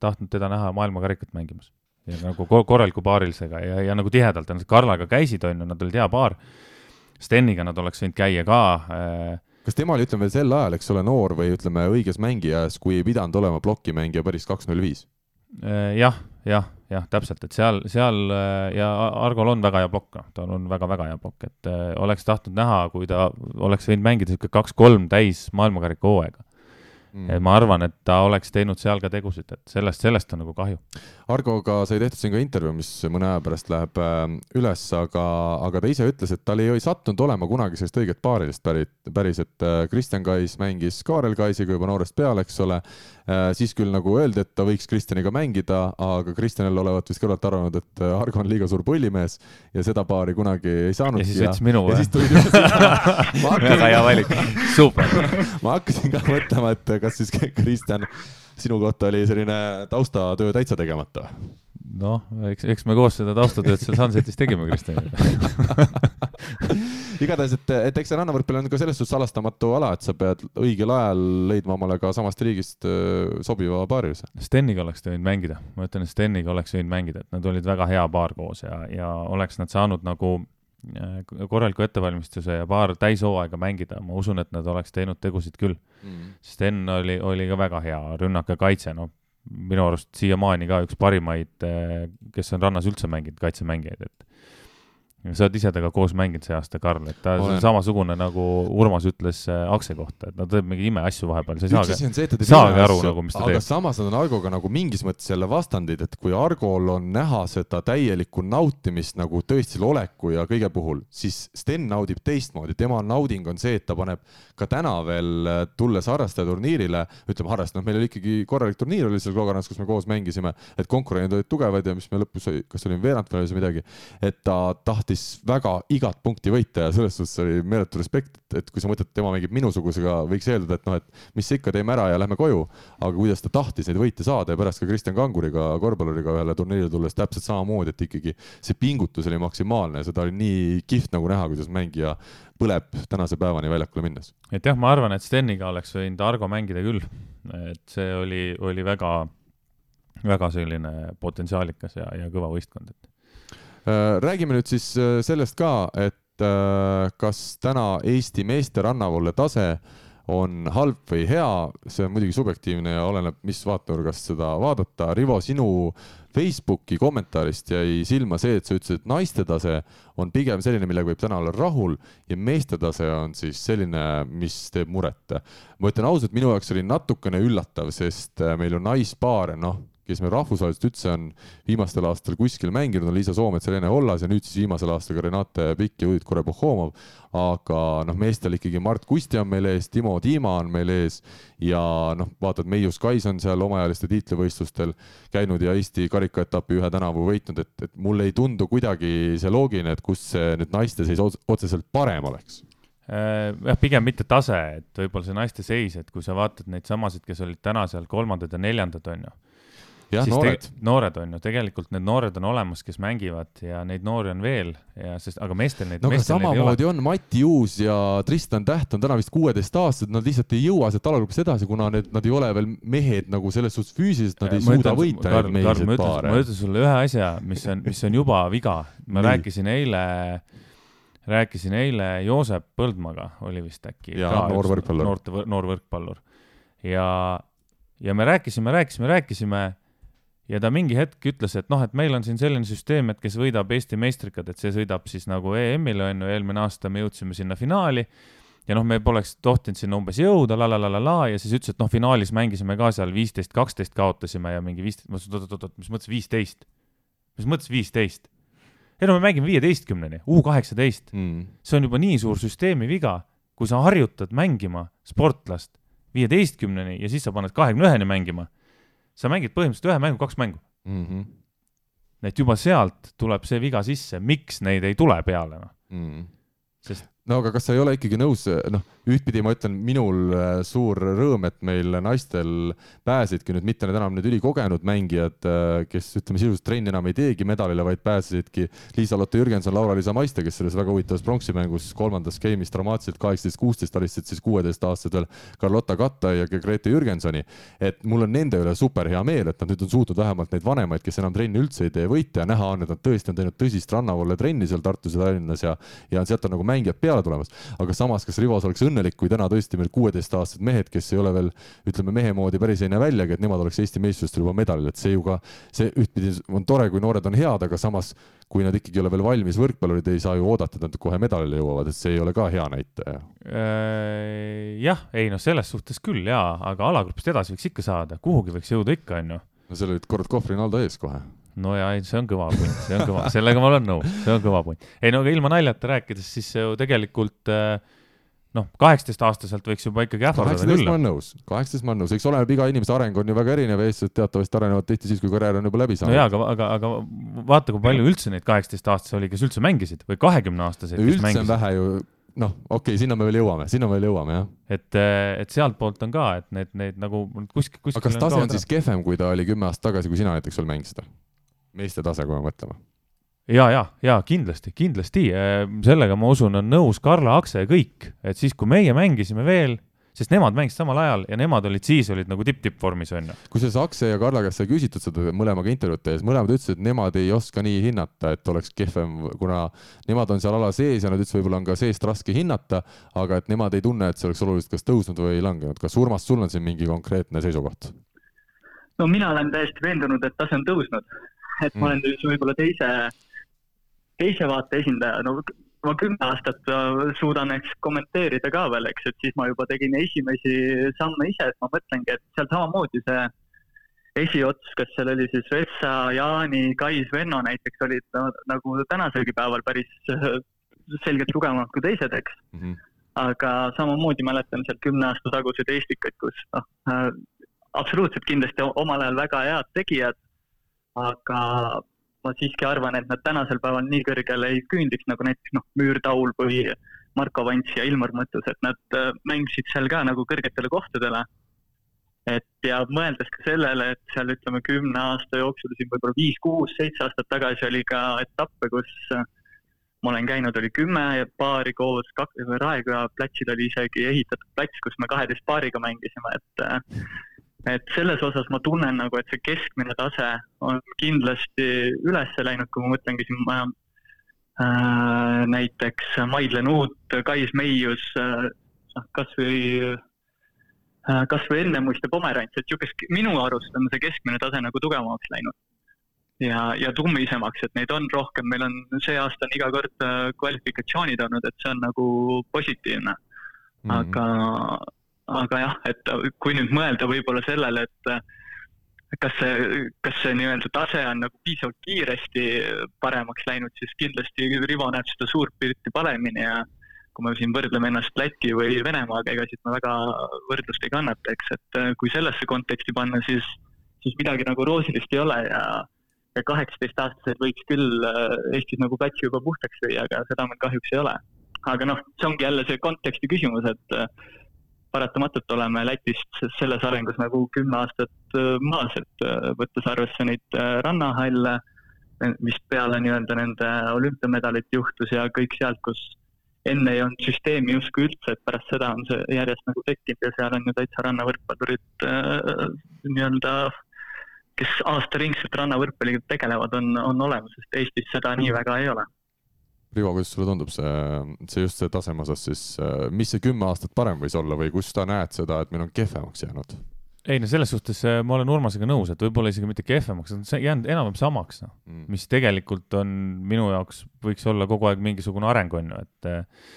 tahtnud teda näha maailmakarikat mängimas. ja nagu korraliku paarilisega ja, ja nagu tihedalt, nad Karlaga käisid, on ju, nad olid hea paar. Steniga nad oleks võinud käia ka kas tema oli, ütleme veel sel ajal, eks ole, noor või ütleme õiges mängijas, kui ei pidanud olema plokimängija päris kaks null viis? Äh, jah, jah, jah, täpselt, et seal, seal äh, ja Argol on väga hea plokk, noh, tal on väga-väga hea plokk, et äh, oleks tahtnud näha, kui ta oleks võinud mängida niisugune kaks-kolm täis maailmakarika hooaega mm.. et ma arvan, et ta oleks teinud seal ka tegusid, et sellest, sellest on nagu kahju. Argoga sai tehtud siin ka intervjuu, mis mõne aja pärast läheb äh, üles, aga, aga ta ise ütles, et tal ei, ei sattunud olema kunagi sellist õiget paarilist pärit, päris, et Kristjan Kais mängis Kaarel Kaisiga juba noorest peale, eks ole. Äh, siis küll nagu öeldi, et ta võiks Kristjaniga mängida, aga Kristjanil olevat vist kõrvalt arvanud, et Argo on liiga suur põllimees ja seda paari kunagi ei saanud. ja siis ütles minu või? väga hea valik, super. ma hakkasin ka mõtlema, et kas siis Kristjan, sinu kohta oli selline taustatöö täitsa tegemata? Noh, eks, eks me koos seda taustatööd seal Sunsetis tegime Kristjaniga igatahes, et, et eks see rannavõrkpall on ka selles suhtes halastamatu ala, et sa pead õigel ajal leidma omale ka samast riigist sobiva paarilise. Steniga oleks võinud mängida, ma ütlen, et Steniga oleks võinud mängida, et nad olid väga hea paar koos ja, ja oleks nad saanud nagu Äh, korraliku ettevalmistuse ja paar täishooaega mängida, ma usun, et nad oleks teinud tegusid küll. Mm.. sest Enn oli, oli ka väga hea rünnak ja kaitse, noh, minu arust siiamaani ka üks parimaid, äh, kes on rannas üldse mänginud, kaitsemängijaid, et sa oled ise temaga koos mänginud see aasta, Karl, et ta on samasugune nagu Urmas ütles äh, Akse kohta, et ta teeb mingi imeasju vahepeal, sa ei saagi, saagi aru nagu, mis ta aga teeb. samas nad on Argoga nagu mingis mõttes jälle vastandid, et kui Argol on näha seda täielikku nautimist nagu tõesti oleku ja kõige puhul, siis Sten naudib teistmoodi, tema nauding on see, et ta paneb ka täna veel, äh, tulles harrastajaturniirile, ütleme harrastaja, noh, meil oli ikkagi korralik turniir oli seal Klogarannas, kus me koos mängisime, et konkurendid olid tugevad ja mis me lõpus, kas olime veerandfinaalis või midagi, et ta tahtis tahtis väga igat punkti võita ja selles suhtes oli meeletu respekt, et kui sa mõtled, tema mängib minusugusega, võiks eeldada, et noh, et mis ikka, teeme ära ja lähme koju. aga kuidas ta tahtis neid võite saada ja pärast ka Kristjan Kanguriga, korvpalluriga ühele turniirile tulles täpselt samamoodi, et ikkagi see pingutus oli maksimaalne seda oli nii kihvt nagu näha, kuidas mängija põleb tänase päevani väljakule minnes. et jah, ma arvan, et Steniga oleks võinud Argo mängida küll, et see oli, oli väga, väga selline potentsiaalikas ja, ja kõva võistkond, et räägime nüüd siis äh, sellest ka, et äh, kas täna Eesti meeste rannavoole tase on halb või hea, see on muidugi subjektiivne ja oleneb, mis vaatenurgast seda vaadata. Rivo, sinu Facebooki kommentaarist jäi silma see, et sa ütlesid, et naiste tase on pigem selline, millega võib täna olla rahul ja meeste tase on siis selline, mis teeb muret. ma ütlen ausalt, minu jaoks oli natukene üllatav, sest meil on naispaare, noh kes meil rahvusvaheliselt üldse on viimastel aastatel kuskil mänginud, on Liisa Soomets, Helene Ollas ja nüüd siis viimasel aastal ka Renate Pikk ja Judith Kure-Pohhomov. aga noh, meestel ikkagi Mart Kusti on meil ees, Timo Tiima on meil ees ja noh, vaatad, Meius Kais on seal omaealiste tiitlivõistlustel käinud ja Eesti karikaetapi ühe tänavu võitnud, et, et mulle ei tundu kuidagi see loogiline, et kus see nüüd naiste seis otseselt parem oleks äh, jah, pigem mitte tase, et võib-olla see naiste seis, et kui sa vaatad neid samasid, kes olid täna seal kolmandad ja neljandad, on ju jah, noored noored on ju, tegelikult need noored on olemas, kes mängivad ja neid noori on veel ja sest, aga meestel neid, no aga ei samamoodi on Mati Uus ja Tristan Täht on täna vist kuueteistaastased, nad lihtsalt ei jõua sealt alagrupist edasi, kuna need, nad ei ole veel mehed nagu selles suhtes füüsiliselt, nad ei ma suuda ütlen- võita Karl- Karl, ma ütlen- ma. ütlen sulle ühe asja, mis on, mis on juba viga. ma Nii. rääkisin eile, rääkisin eile Joosep Põldmaga, oli vist äkki. Noor võrkpallur. noorte, noor võrkpallur. ja, ja me rääkisime, rääkisime, rääkisime ja ta mingi hetk ütles, et noh, et meil on siin selline süsteem, et kes võidab Eesti meistrikad, et see sõidab siis nagu EM-ile on ju, eelmine aasta me jõudsime sinna finaali ja noh, me poleks tohtinud sinna umbes jõuda la,, la-la-la-la-la ja siis ütles, et noh, finaalis mängisime ka seal viisteist, kaksteist kaotasime ja mingi viisteist, ma ütlesin, et oot-oot-oot, mis mõttes viisteist? mis mõttes viisteist? ei no me mängime viieteistkümneni, U kaheksateist, Mm. see on juba nii suur süsteemi viga, kui sa harjutad mängima sportlast viieteistkümneni ja siis sa paned kahekümne üheni mängima. Sa mängid põhimõtteliselt ühe mängu, kaks mängu. Mm -hmm. et juba sealt tuleb see viga sisse, miks neid ei tule peale, noh. Mm. sest no aga kas sa ei ole ikkagi nõus, noh, ühtpidi ma ütlen, minul äh, suur rõõm, et meil naistel pääsesidki nüüd mitte need enam need ülikogenud mängijad, kes ütleme sisuliselt trenni enam ei teegi medalile, vaid pääsesidki Liisa-Lotte Jürgenson, Laura-Liisa Maiste, kes selles väga huvitavas pronksi mängus kolmandas game'is dramaatiliselt kaheksateist, kuusteist alistasid siis kuueteistaastased veel Carlotta Katta ja Grete Jürgensoni. et mul on nende üle super hea meel, et nad nüüd on suutnud vähemalt neid vanemaid, kes enam trenni üldse ei tee, võita ja näha on, et nad tõesti on teinud tõsist rannavolle trenni seal Tartus ja Tallinnas ja ja sealt on nagu mängijad peale tulemas. aga samas, kas Rivos oleks õnnelik, kui täna tõesti meil kuueteistaastased mehed, kes ei ole veel ütleme mehe moodi päris ei näe väljagi, et nemad oleks Eesti meistrivõistlustel juba medalil, et see ju ka, see ühtpidi on tore, kui noored on head, aga samas kui nad ikkagi ei ole veel valmis võrkpallurid, ei saa ju oodata, et nad kohe medalile jõuavad, et see ei ole ka hea näitaja. Äh, jah, ei noh, selles suhtes küll jaa, aga alagrupist edasi võiks ikka saada, kuhugi võiks jõuda ikka, onju. no seal olid kord Kohvri-Naldo ees kohe. No ja ei, see on kõva punt, see on kõva, sellega ma olen nõus, see on kõva punt. ei no aga ilma naljata rääkides, siis ju tegelikult äh, noh, kaheksateistaastaselt võiks juba ikkagi ähvardada kaheksateist küll ma. olen nõus, kaheksateist ma olen nõus, eks oleneb, iga inimese areng on ju väga erinev eestlased teatavasti arenevad tihti siis, kui karjäär on juba läbi no saanud jaa, aga, aga, aga vaata, kui palju üldse neid kaheksateist-aastasi oli, kes üldse mängisid või kahekümneaastaseid, kes üldse on mängisid. vähe ju, noh, okei okay,, sinna me veel jõuame, sinna me veel jõuame, jah. et, et sealtpoolt on ka, et need, need nagu kuskil, kuskil. aga kas tase on siis kehvem, kui ta oli kümme aastat tagasi, kui sina näiteks veel mängisid? Meeste tase, kui me mõtleme. ja, ja, ja kindlasti, kindlasti, sellega ma usun, on nõus Karla, Akse ja kõik, et siis, kui meie mängisime veel, sest nemad mängisid samal ajal ja nemad olid siis olid nagu tipp-tippvormis onju. kusjuures Akse ja Karla käest sai küsitud seda mõlemaga intervjuud tehes, mõlemad ütlesid, et nemad ei oska nii hinnata, et oleks kehvem, kuna nemad on seal ala sees ja nad ütlesid, võib-olla on ka seest raske hinnata, aga et nemad ei tunne, et see oleks oluliselt kas tõusnud või langenud. kas Urmas, sul on siin mingi konkreetne seisukoht? no mina olen täiesti veendunud, et tase on tõusnud. Et ma Mm. olen võib-olla teise, teise vaate esindaja, no ma kümme aastat äh, suudan eks kommenteerida ka veel, eks, et siis ma juba tegin esimesi samme ise, et ma mõtlengi, et seal samamoodi see esiots, kas seal oli siis Vessa, Jaani, Kais, Venno näiteks olid no, nagu tänaselgi päeval päris äh, selgelt tugevamad kui teised, eks. aga samamoodi mäletan sealt kümne aasta taguseid Eestikaid, kus noh äh,, absoluutselt kindlasti omal ajal väga head tegijad, aga ma siiski arvan, et nad tänasel päeval nii kõrgele ei küündiks nagu näiteks noh, Müürtaul või Marko Vants ja Ilmar Mõttus, et nad äh, mängisid seal ka nagu kõrgetele kohtadele. et ja mõeldes ka sellele, et seal ütleme kümne aasta jooksul siin võib-olla viis, kuus, seitse aastat tagasi oli ka etappe, kus äh, ma olen käinud, oli kümme paari koos, Raekoja platsil oli isegi ehitatud plats, kus me kaheteist paariga mängisime, et äh, et selles osas ma tunnen nagu, et see keskmine tase on kindlasti üles läinud, kui ma mõtlengi siin ma, äh, näiteks Maidle Nuut, Kais Meius äh,, noh kasvõi äh, kasvõi Ennemuist ja Pomerants, et niisugust, minu arust on see keskmine tase nagu tugevamaks läinud ja, ja tummisemaks, et neid on rohkem, meil on see aasta on iga kord äh, kvalifikatsioonid olnud, et see on nagu positiivne. Mhm. aga, aga jah, et kui nüüd mõelda võib-olla sellele, et kas see, kas see nii-öelda tase on nagu piisavalt kiiresti paremaks läinud, siis kindlasti Rivo näeb seda suurt pilti paremini ja kui me siin võrdleme ennast Läti või Venemaaga, ega siit me väga võrdlust ei kannata, eks, et äh, kui sellesse konteksti panna, siis, siis midagi nagu roosilist ei ole ja ja kaheksateistaastased võiks küll äh, Eestis nagu platsi juba puhtaks lüüa, aga seda meil kahjuks ei ole. Aga noh, see ongi jälle see konteksti küsimus, et paratamatult oleme Lätist selles arengus nagu kümme aastat maas, et võttes arvesse neid rannahalle, mis peale nii-öelda nende olümpiamedalit juhtus ja kõik sealt, kus enne ei olnud süsteemi justkui üldse, et pärast seda on see järjest nagu tekkinud ja seal on ju täitsa rannavõrkpallurid äh, nii-öelda, kes aastaringselt rannavõrkpalliga tegelevad, on, on olemas, sest Eestis seda nii väga ei ole. Rivo, kuidas sulle tundub see, see just see taseme osas siis, äh, mis see kümme aastat parem võis olla või kus sa näed seda, et meil on kehvemaks jäänud? ei no selles suhtes äh, ma olen Urmasega nõus, et võib-olla isegi mitte kehvemaks, see on jäänud enam-vähem samaks, noh mm., mis tegelikult on minu jaoks, võiks olla kogu aeg mingisugune areng, on ju, et äh,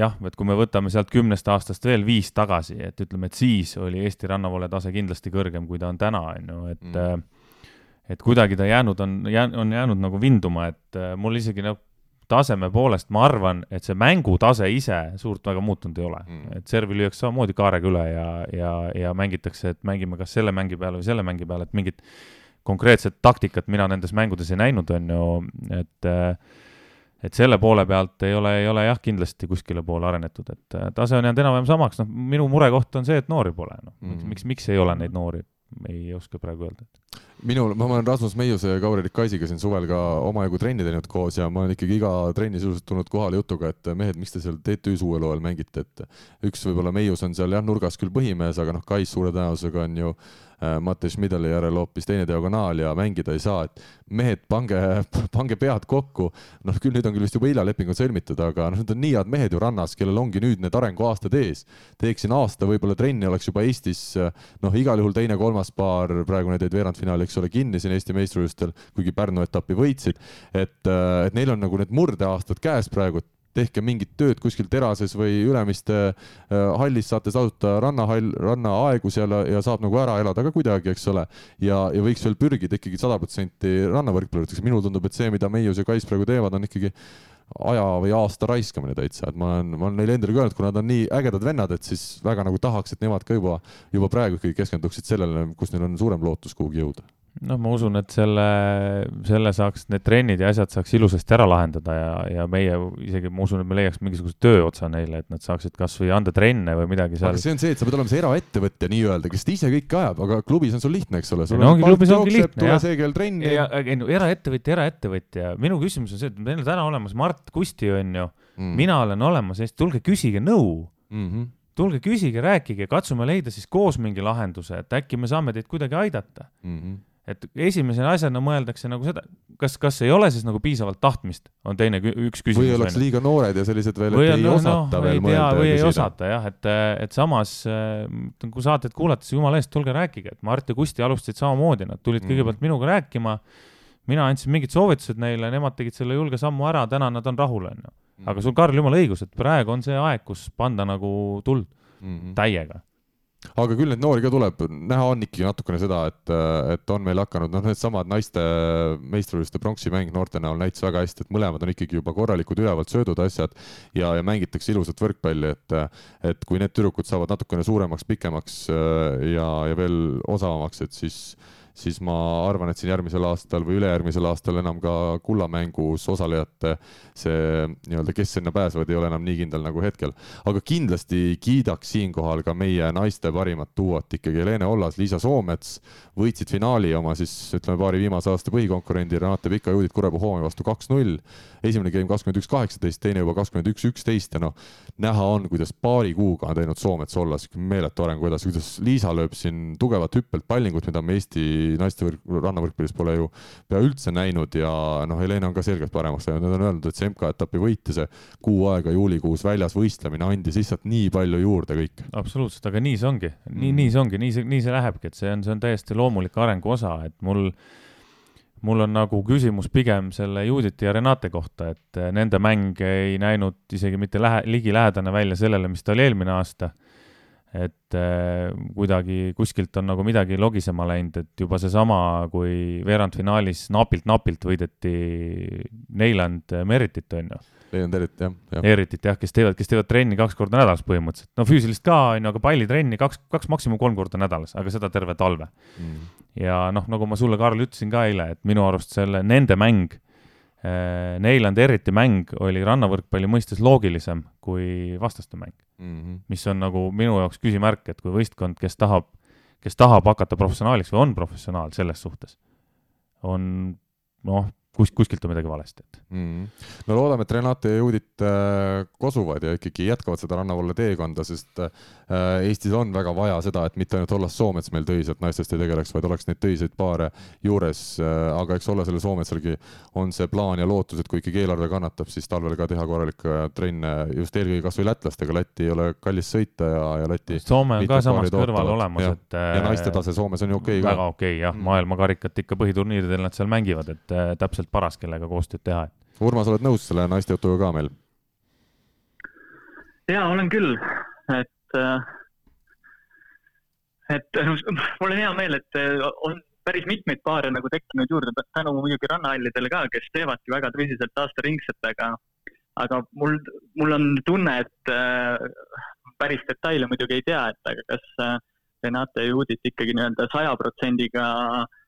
jah, et kui me võtame sealt kümnest aastast veel viis tagasi, et ütleme, et siis oli Eesti rannavoole tase kindlasti kõrgem, kui ta on täna, on ju, et mm. Äh, et kuidagi ta jäänud on, on jäänud nagu vinduma, et äh, mul isegi nagu taseme poolest ma arvan, et see mängutase ise suurt väga muutunud ei ole. Mm.. et servi lüüakse samamoodi kaarega üle ja, ja, ja mängitakse, et mängime kas selle mängi peale või selle mängi peale, et mingit konkreetset taktikat mina nendes mängudes ei näinud, on ju, et et selle poole pealt ei ole, ei ole jah, kindlasti kuskile poole arenetud, et tase on jäänud enam-vähem samaks, noh, minu murekoht on see, et noori pole, noh mm., miks, miks ei ole neid noori, ei oska praegu öelda minul, ma olen Rasmus Meiuse ja Kaur-Erik Kaisiga siin suvel ka omajagu trenni teinud koos ja ma olen ikkagi iga trenni sisuliselt tulnud kohale jutuga, et mehed, miks te seal TTÜ-s uuel hooajal mängite, et üks võib-olla Meius on seal jah, nurgas küll põhimees, aga noh, Kais suure tõenäosusega on ju Äh, Mattias Schmidali järel hoopis teine diagonaal ja mängida ei saa, et mehed, pange, pange pead kokku. noh, küll nüüd on küll vist juba hilja leping on sõlmitud, aga noh, need on nii head mehed ju rannas, kellel ongi nüüd need arenguaastad ees. teeksin aasta võib-olla trenni, oleks juba Eestis noh, igal juhul teine-kolmas paar, praegu need jäid veerandfinaali, eks ole, kinni siin Eesti meistrivõistlustel, kuigi Pärnu etappi võitsid. et, et neil on nagu need murdeaastad käes praegu, et tehke mingit tööd kuskil terases või Ülemiste äh, hallis saate tasuta rannahall, rannaaegu seal ja saab nagu ära elada ka kuidagi, eks ole. ja, ja võiks veel pürgida ikkagi sada protsenti rannavõrkpalluriteks, minule tundub, et see, mida Meius ja Kais praegu teevad, on ikkagi aja või aasta raiskamine täitsa, et ma olen, ma olen neile endale ka öelnud, kuna nad on nii ägedad vennad, et siis väga nagu tahaks, et nemad ka juba, juba praegu ikkagi keskenduksid sellele, kus neil on suurem lootus kuhugi jõuda noh, ma usun, et selle, selle saaks, need trennid ja asjad saaks ilusasti ära lahendada ja, ja meie isegi, ma usun, et me leiaks mingisuguse tööotsa neile, et nad saaksid kasvõi anda trenne või midagi seal. aga see on see, et sa pead olema see eraettevõtja nii-öelda, kes ise kõike ajab, aga klubis on sul lihtne, eks ole. no ongi, klubis ongi lihtne, jah. see kell trenni. ei no eraettevõtja, eraettevõtja, minu küsimus on see, et meil on täna olemas Mart Kusti, on ju mm., mina olen olemas, tulge küsige nõu mm. -hmm tulge küsige, rääkige, katsume leida siis koos mingi lahenduse, et äkki me saame teid kuidagi aidata mm. -hmm et esimese asjana mõeldakse nagu seda, kas, kas ei ole siis nagu piisavalt tahtmist, on teine üks küsimus. või ollakse liiga noored ja sellised veel, et ei no, osata no, veel mõelda. või ei osata jah, et, et samas kui saateid kuulates, jumala eest, tulge rääkige, et Mart ja Kusti alustasid samamoodi, nad tulid mm. kõigepealt minuga rääkima, mina andsin mingid soovitused neile, nemad tegid selle julge sammu ära, täna nad on rahul, onju. aga sul, Karl, jumala õigus, et praegu on see aeg, kus panda nagu tuld mm -hmm. täiega aga küll neid noori ka tuleb, näha on ikkagi natukene seda, et, et on meil hakanud, noh, needsamad naiste meistrivõistluste pronksi mäng noorte näol näitas väga hästi, et mõlemad on ikkagi juba korralikud ülevalt söödud asjad ja, ja mängitakse ilusat võrkpalli, et, et kui need tüdrukud saavad natukene suuremaks, pikemaks ja, ja veel osavamaks, et siis siis ma arvan, et siin järgmisel aastal või ülejärgmisel aastal enam ka kullamängus osalejate see nii-öelda, kes sinna pääsevad, ei ole enam nii kindel nagu hetkel. aga kindlasti kiidaks siinkohal ka meie naiste parimat duot ikkagi Helene Ollas, Liisa Soomets võitsid finaali oma siis ütleme paari viimase aasta põhikonkurendi Renate Pika Judith Kurepuu-Hoomi vastu kaks-null. Esimene game kakskümmend üks, kaheksateist, teine juba kakskümmend üks, üksteist ja noh, näha on, kuidas paari kuuga on teinud Soomets Ollas meeletu arengu edasi, kuidas Liisa lööb siin tugevat hüppelt pallingut, mida me Eesti naiste rannavõrkpallis pole ju pea üldse näinud ja noh, Helene on ka selgelt paremaks läinud, nad on öelnud, et see MK-etapi võit ja see kuu aega juulikuus väljas võistlemine andis lihtsalt nii palju juurde kõik. absoluutselt, aga nii see ongi, nii mm., nii see ongi, nii see, nii see lähebki, et see on, see on täiesti loomulik arengu osa, et mul mul on nagu küsimus pigem selle Juditi ja Renate kohta, et nende mäng ei näinud isegi mitte lähe-, ligilähedane välja sellele, mis ta oli eelmine aasta et äh, kuidagi kuskilt on nagu midagi logisema läinud, et juba seesama, kui veerandfinaalis napilt-napilt võideti Neiland Meritit, on ju. Neiland Erit, jah, jah.. Eritit jah, kes teevad, kes teevad trenni kaks korda nädalas põhimõtteliselt. no füüsilist ka, on ju, aga pallitrenni kaks, kaks maksimum kolm korda nädalas, aga seda terve talve mm.. ja noh, nagu ma sulle, Karl, ütlesin ka eile, et minu arust selle, nende mäng Neil and eriti mäng oli rannavõrkpalli mõistes loogilisem kui vastaste mäng mm. -hmm. mis on nagu minu jaoks küsimärk, et kui võistkond, kes tahab, kes tahab hakata professionaaliks või on professionaal selles suhtes, on noh, kus, kuskilt on midagi valesti, et mm.. no loodame, et Renate ja Judit äh, kosuvad ja ikkagi jätkavad seda rannavalle teekonda, sest äh, Eestis on väga vaja seda, et mitte ainult Ollas Soomets meil töiselt naistest ei tegeleks, vaid oleks neid töiseid paare juures äh,. aga eks Ollasel ja Soometsalgi on see plaan ja lootus, et kui ikkagi eelarve kannatab, siis talvel ka teha korralikke trenne just eelkõige kasvõi lätlastega, Lätti ei ole kallis sõita ja, ja Läti. Soome on ka samas kõrval olemas, et. ja naiste tase Soomes on ju okei okay ka. väga okei okay, jah mm., maailmakarikat ikka põhiturniiridel nad seal mängivad, et äh, täpselt paras, kellega koostööd teha. Urmas, oled nõus selle naiste jutuga ka meil? ja olen küll, et, äh, et no, mul on hea meel, et äh, on päris mitmeid paare nagu tekkinud juurde, tänu muidugi rannahallidele ka, kes teevadki väga tõsiselt aastaringselt, aga, aga mul, mul on tunne, et äh, päris detaile muidugi ei tea, et aga kas äh, Renate ja Judit ikkagi nii-öelda saja protsendiga äh, Äh,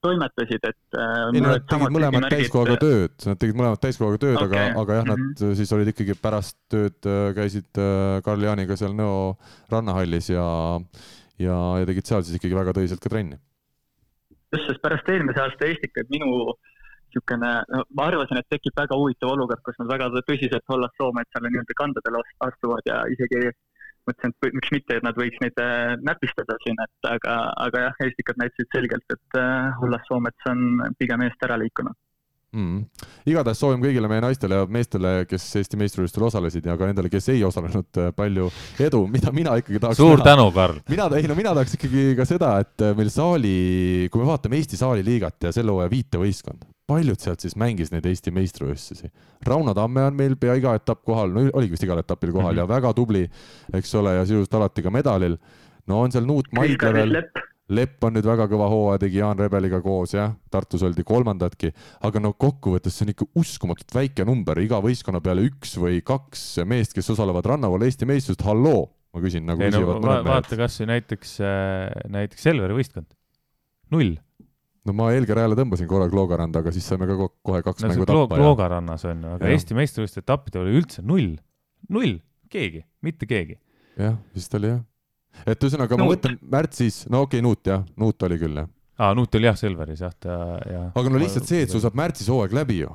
toimetasid, et äh, ei nad tegid mõlemad täiskohaga tööd, nad tegid mõlemad täiskohaga tööd okay., aga, aga jah, nad mm -hmm. siis olid ikkagi pärast tööd, äh, käisid Karl Jaaniga seal Nõo rannahallis ja, ja, ja tegid seal siis ikkagi väga tõsiselt ka trenni. just, sest pärast eelmise aasta Eestikat minu niisugune, ma arvasin, et tekib väga huvitav olukord, kus nad väga tõsiselt Hollas Soometsale nii-öelda kandadele astuvad ja isegi mõtlesin, et miks mitte, et nad võiks neid äh, näpistada siin, et aga, aga jah, Eestikad näitasid selgelt, et Ullas äh, Soomets on pigem eest ära liikunud mm.. igatahes soovime kõigile meie naistele ja meestele, kes Eesti meistrivõistlustel osalesid ja ka nendele, kes ei osalenud, palju edu, mida mina ikkagi tahaks suur näha. tänu, Karl! mina, ei no mina tahaks ikkagi ka seda, et meil saali, kui me vaatame Eesti saaliliigat ja selle hooaja viite võistkonda, paljud sealt siis mängis neid Eesti meistrivõistlusi. Rauno Tamme on meil pea iga etapp kohal, no oligi vist igal etapil kohal mm -hmm. ja väga tubli, eks ole, ja sisuliselt alati ka medalil. no on seal Nuut Maidla veel. Lepp on nüüd väga kõva hooaja tegi Jaan Rebeliga koos jah, Tartus oldi kolmandatki, aga no kokkuvõttes see on ikka uskumatult väike number, iga võistkonna peale üks või kaks meest, kes osalevad rannaval Eesti meistrivõistlused, halloo, ma küsin nagu ei, küsivad no, mõned mehed. vaata kasvõi näiteks, äh, näiteks Selveri võistkond, null no ma Hääle tõmbasin korra Kloogaranda, aga siis saime ka kohe kaks no, mängu tappa. Kloogarannas on ju, aga ja. Eesti meistrivõistluste etappidel oli üldse null, null, keegi, mitte keegi. jah, vist oli jah. Et ühesõnaga ma mõtlen märtsis, no okei okay,, Nuut jah, Nuut oli küll jah. aa, Nuut oli jah Selveris jah, ta ja. aga no lihtsalt see, et sul saab märtsis hooaeg läbi ju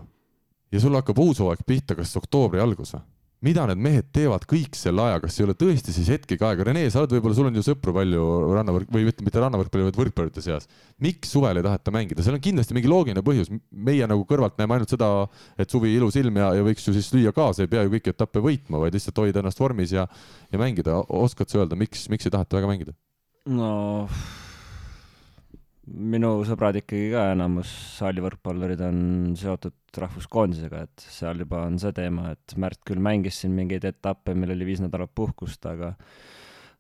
ja sul hakkab uus hooaeg pihta, kas oktoobri algus või? Mida need mehed teevad kõik selle aja, kas ei ole tõesti siis hetkegi aega, Rene, sa oled võib-olla, sul on ju sõpru palju rannavõrk või ütleme, mitte rannavõrkpalli, vaid võrkpallurite seas. miks suvel ei taheta mängida, seal on kindlasti mingi loogiline põhjus, meie nagu kõrvalt näeme ainult seda, et suvi ilus ilm ja, ja võiks ju siis lüüa kaasa, ei pea ju kõiki etappe võitma, vaid lihtsalt hoida ennast vormis ja, ja mängida. oskad sa öelda, miks, miks ei taheta väga mängida? no minu sõbrad ikkagi ka, enamus saalivõrkpallurid on seotud rahvuskoondisega, et seal juba on see teema, et Märt küll mängis siin mingeid etappe, meil oli viis nädalat puhkust, aga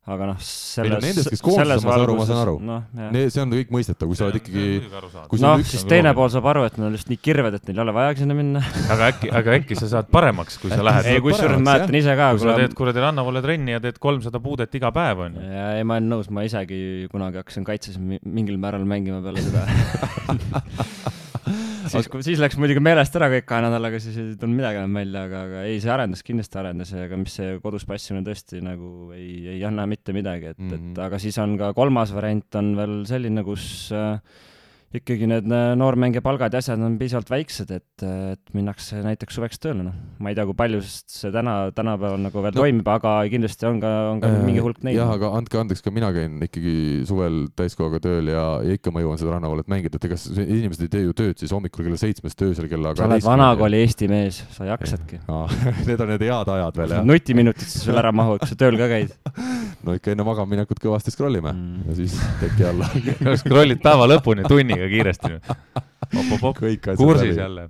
aga noh, selles, nendest, kes koondises, ma saan aru, ma saan aru no,. see on kõik mõistetav, kui sa oled ikkagi. noh, siis teine pool saab aru, et nad on lihtsalt nii kirved, et neil ei ole vajagi sinna minna. aga äkki, aga äkki sa saad paremaks, kui sa lähed. ei, kusjuures mäletan ise ka. kui sa teed kuradi rannavalle trenni ja teed kolmsada puudet iga päev, onju. ja ei, ma olen nõus, ma isegi kunagi hakkasin kaitses mingil määral mängima peale seda siis siis läks muidugi meelest ära kõik kahe nädalaga, siis ei tulnud midagi enam välja, aga, aga ei, see arendas, kindlasti arendas, aga mis see kodus passimine tõesti nagu ei, ei anna mitte midagi, et mm, -hmm. et mhm. aga siis on ka kolmas variant on veel selline, kus äh, ikkagi need äh, noormängija palgad ja asjad on piisavalt väiksed, et, et minnakse näiteks suveks tööle, noh. ma ei tea, kui palju see täna, tänapäeval nagu veel no, toimib, aga kindlasti on ka, on ka äh, mingi hulk neid. jah, aga andke andeks, ka mina käin ikkagi suvel täiskohaga tööl ja, ja ikka ma jõuan seda rannavalet mängida, et ega inimesed ei tee ju tööd siis hommikul kella seitsmest öösel kella sa oled vanakooli Eesti mees, sa jaksadki. Need on need head ajad veel, jah. nutiminutid siis sul ära mahu, kui sa tööl ka käid no ikka enne magamaminekut kõvasti scroll ime mm. ja siis teki alla scroll'id päeva lõpuni tunniga kiiresti. kursis jälle.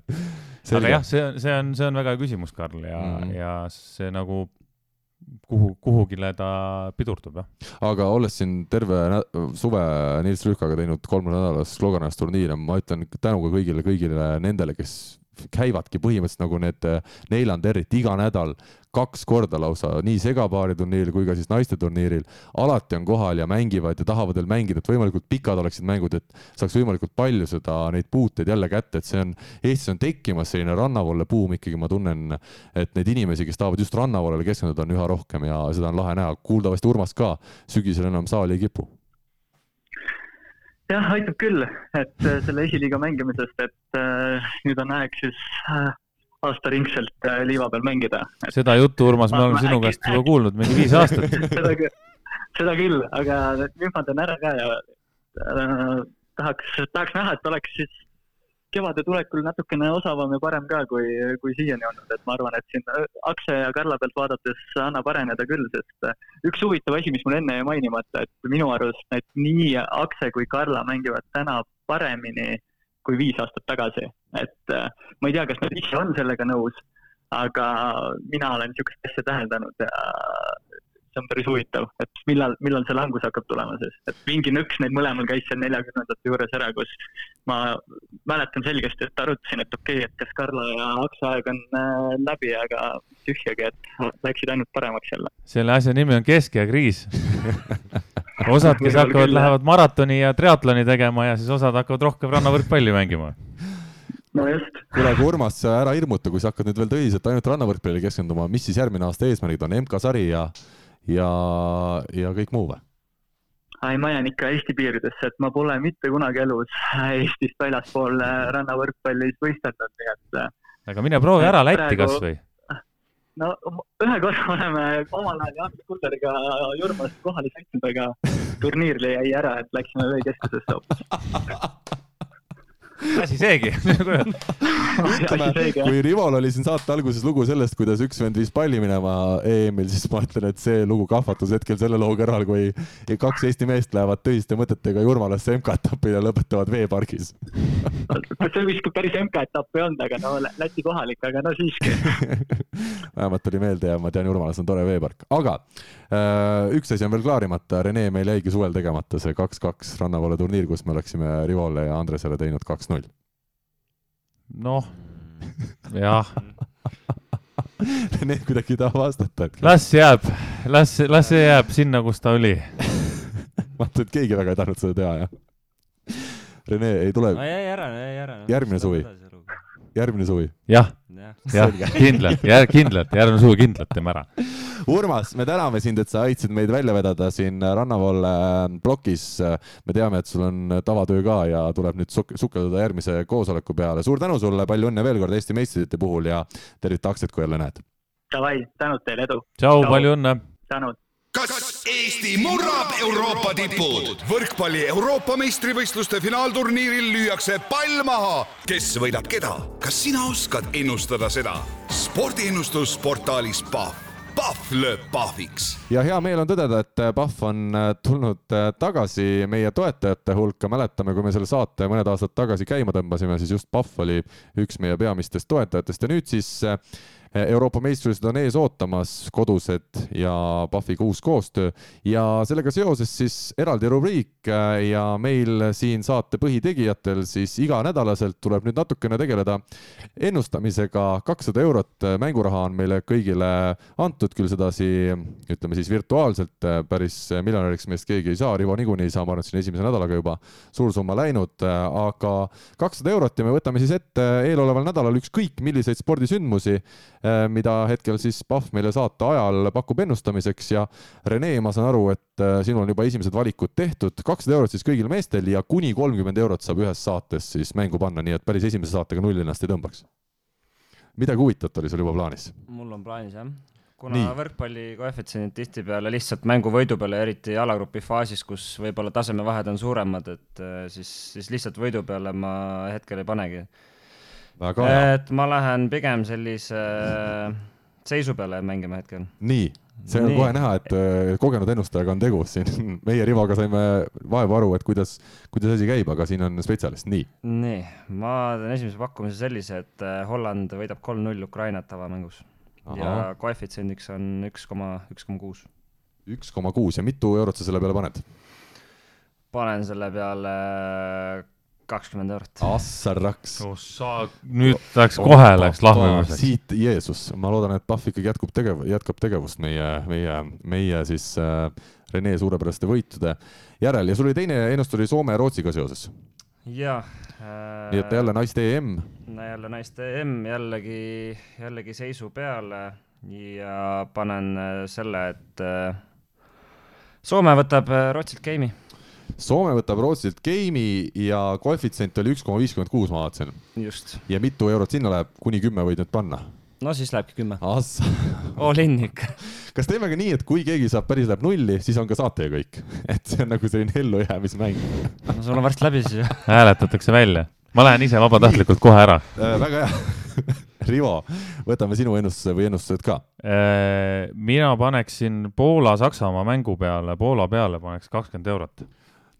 aga jah, see on, see on, see on väga hea küsimus, Karl, ja mm., ja see nagu kuhu, kuhugile ta pidurdub, jah. aga olles siin terve suve Nils Rüükaga teinud kolme nädalas Sloganas turniire, ma ütlen tänu ka kõigile, kõigile nendele, kes käivadki põhimõtteliselt nagu need Neilanderit iga nädal kaks korda lausa nii segapaari turniiril kui ka siis naiste turniiril. alati on kohal ja mängivad ja tahavad veel mängida, et võimalikult pikad oleksid mängud, et saaks võimalikult palju seda, neid puuteid jälle kätte, et see on, Eestis on tekkimas selline rannavoole buum ikkagi, ma tunnen, et neid inimesi, kes tahavad just rannavoolele keskenduda, on üha rohkem ja seda on lahe näha. kuuldavasti Urmas ka sügisel enam saali ei kipu jah, aitab küll, et äh, selle esiliiga mängimisest, et äh, nüüd on aeg siis äh, aastaringselt äh, liiva peal mängida. seda juttu, Urmas, me oleme sinu käest juba kuulnud mingi viis aastat seda küll, seda küll, aga nüüd ma teen ära ka ja äh, tahaks, tahaks näha, et oleks siis kevade tulekul natukene osavam ja parem ka, kui, kui siiani olnud, et ma arvan, et siin Akse ja Karla pealt vaadates annab areneda küll, sest äh, üks huvitav asi, mis mul enne jäi mainimata, et minu arust need nii Akse kui Karla mängivad täna paremini kui viis aastat tagasi, et äh, ma ei tea, kas nad ise on sellega nõus, aga mina olen niisugust asja täheldanud ja see on päris huvitav, et millal, millal see langus hakkab tulema siis, et mingi nõks neil mõlemal käis seal neljakümnendate juures ära, kus ma mäletan selgesti, et arutasin, et okei okay,, et kas Karla ja Aksa aeg on äh, läbi, aga tühjagi, et läksid ainult paremaks jälle. selle asja nimi on keskeakriis osad, kes hakkavad, lähevad maratoni ja triatloni tegema ja siis osad hakkavad rohkem rannavõrkpalli mängima. No just. kuule, aga Urmas, ära hirmuta, kui sa hakkad nüüd veel tõsiselt ainult rannavõrkpallile keskenduma, mis siis järgmine aasta eesmärgid on, MK-sari ja ja, ja kõik muu või? ei, ma jään ikka Eesti piiridesse, et ma pole mitte kunagi elus Eestist väljaspool äh, rannavõrkpallis võistelnud, nii et. Äh, aga mine proovi ära Lätti praegu... kasvõi. no ühe korra oleme omal ajal Jaan Kulderiga Jurmast kohale sõitnud, aga turniirile jäi ära, et läksime veekeskusesse hoopis asi seegi. Ütleme, kui Rival oli siin saate alguses lugu sellest, kuidas üks vend viis palli minema EM-il, siis ma ütlen, et see lugu kahvatus hetkel selle loo kõrval, kui kaks Eesti meest lähevad töiste mõtetega Jurmalasse MK-etapile ja lõpetavad veepargis. See vist päris MK-etapp ei olnud, aga no Läti kohalik, aga no siiski. Vähemalt tuli meelde ja ma tean, Jurmalas on tore veepark, aga üks asi on veel klaarimata, Rene, meil jäigi suvel tegemata see kaks-kaks rannavoole turniir, kus me oleksime Rivole ja Andresele teinud kaks-null noh, jah Rene kuidagi ei taha vastata, et. las jääb, las, las see jääb sinna, kus ta oli vaata, et keegi väga ei tahtnud seda teha, jah. Rene ei tule. no jäi ära, jäi ära. järgmine suvi järgmine suvi ja,. jah, jah, kindlalt, kindlalt, järgmine suvi kindlalt teeme ära. Urmas, me täname sind, et sa aitasid meid välja vedada siin Rannavoole äh, plokis. me teame, et sul on tavatöö ka ja tuleb nüüd suk sukelduda järgmise koosoleku peale. suur tänu sulle, palju õnne veel kord Eesti meistrite puhul ja tervita aktsiat, kui jälle näed. Davai, tänud teile, edu. tšau, palju õnne. tänud kas Eesti murrab Euroopa tipud? võrkpalli Euroopa meistrivõistluste finaalturniiril lüüakse pall maha. kes võidab keda? kas sina oskad ennustada seda? spordiennustus portaalis Pahv. Pahv lööb pahviks. ja hea meel on tõdeda, et Pahv on äh, tulnud äh, tagasi meie toetajate hulka. mäletame, kui me selle saate mõned aastad tagasi käima tõmbasime, siis just Pahv oli üks meie peamistest toetajatest ja nüüd siis äh, Euroopa meistrivõistlused on ees ootamas, kodused ja Pahviga uus koostöö ja sellega seoses siis eraldi rubriik äh, ja meil siin saate põhitegijatel siis iganädalaselt tuleb nüüd natukene tegeleda ennustamisega. kakssada eurot mänguraha on meile kõigile antud, küll sedasi ütleme siis virtuaalselt, päris miljonäriks meist keegi ei saa, Rivo niikuinii ei saa, ma arvan, et siin esimese nädalaga juba suur summa läinud, aga kakssada eurot ja me võtame siis ette eeloleval nädalal ükskõik milliseid spordisündmusi mida hetkel siis Pahv meile saate ajal pakub ennustamiseks ja Rene, ma saan aru, et äh, sinul on juba esimesed valikud tehtud, kakssada eurot siis kõigil meestel ja kuni kolmkümmend eurot saab ühes saates siis mängu panna, nii et päris esimese saatega nulli ennast ei tõmbaks. midagi huvitavat oli sul juba plaanis? mul on plaanis jah kuna Nii. võrkpalli koefitsiendid tihtipeale lihtsalt mängu võidu peale, eriti jalagrupi faasis, kus võib-olla tasemevahed on suuremad, et äh, siis, siis lihtsalt võidu peale ma hetkel ei panegi et ma lähen pigem sellise äh, seisu peale mängima hetkel. nii, see on nii. kohe näha, et äh, kogenud ennustajaga on tegu siin. meie Rivoga saime vaevu aru, et kuidas, kuidas asi käib, aga siin on spetsialist, nii. nii, ma teen esimese pakkumise sellise, et äh, Holland võidab kolm-null Ukrainat avamängus. ja koefitsiendiks on üks koma, üks koma kuus. üks koma kuus ja mitu eurot sa selle peale paned? panen selle peale kakskümmend eurot. assaraks. oh sa, nüüd läks kohe läks lahmimiseks. siit Jeesus, ma loodan, et Pahv ikkagi jätkub tegev-, jätkab tegevust meie, meie, meie siis äh, Rene suurepäraste võitude järel ja sul oli teine ennustus oli Soome ja Rootsiga seoses. jaa. nii et jälle naiste EM. no jälle naiste EM, jällegi, jällegi seisu peale ja panen äh, selle, et äh, Soome võtab äh, Rootsilt game'i, Soome võtab Rootsilt game'i ja koefitsient oli üks koma viiskümmend kuus, ma vaatasin. just. ja mitu eurot sinna läheb, kuni kümme võid nüüd panna. no siis lähebki kümme. All in ikka. kas teeme ka nii, et kui keegi saab päris läheb nulli, siis on ka saate ju kõik, et see on nagu selline ellujäämismäng no sul on varsti läbi siis ju. hääletatakse välja. ma lähen ise vabatahtlikult kohe ära. äh,. väga hea. Rivo, võtame sinu ennustuse või ennustused ka. Äh, mina paneksin Poola-Saksamaa mängu peale, Poola peale paneks kakskümmend eurot.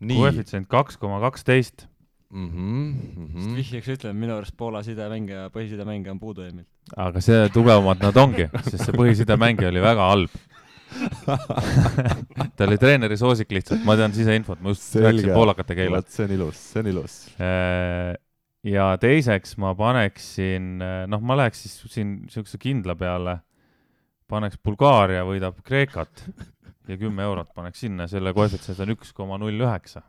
Koefitsient kaks koma kaksteist. Mhm, vihjeks ütlen, minu arust Poola sidemängija, põhisidemängija on puudu Emil. aga see tugevamad nad ongi, sest see põhisidemängija oli väga halb. ta oli treeneri soosik lihtsalt, ma tean siseinfot, ma just rääkisin poolakate keele. vot see on ilus, see on ilus. Äh, ja teiseks ma paneksin, noh, ma läheks siis siin niisuguse kindla peale, paneks Bulgaaria võidab Kreekat ja kümme eurot paneks sinna, selle koefitsient on üks koma null üheksa.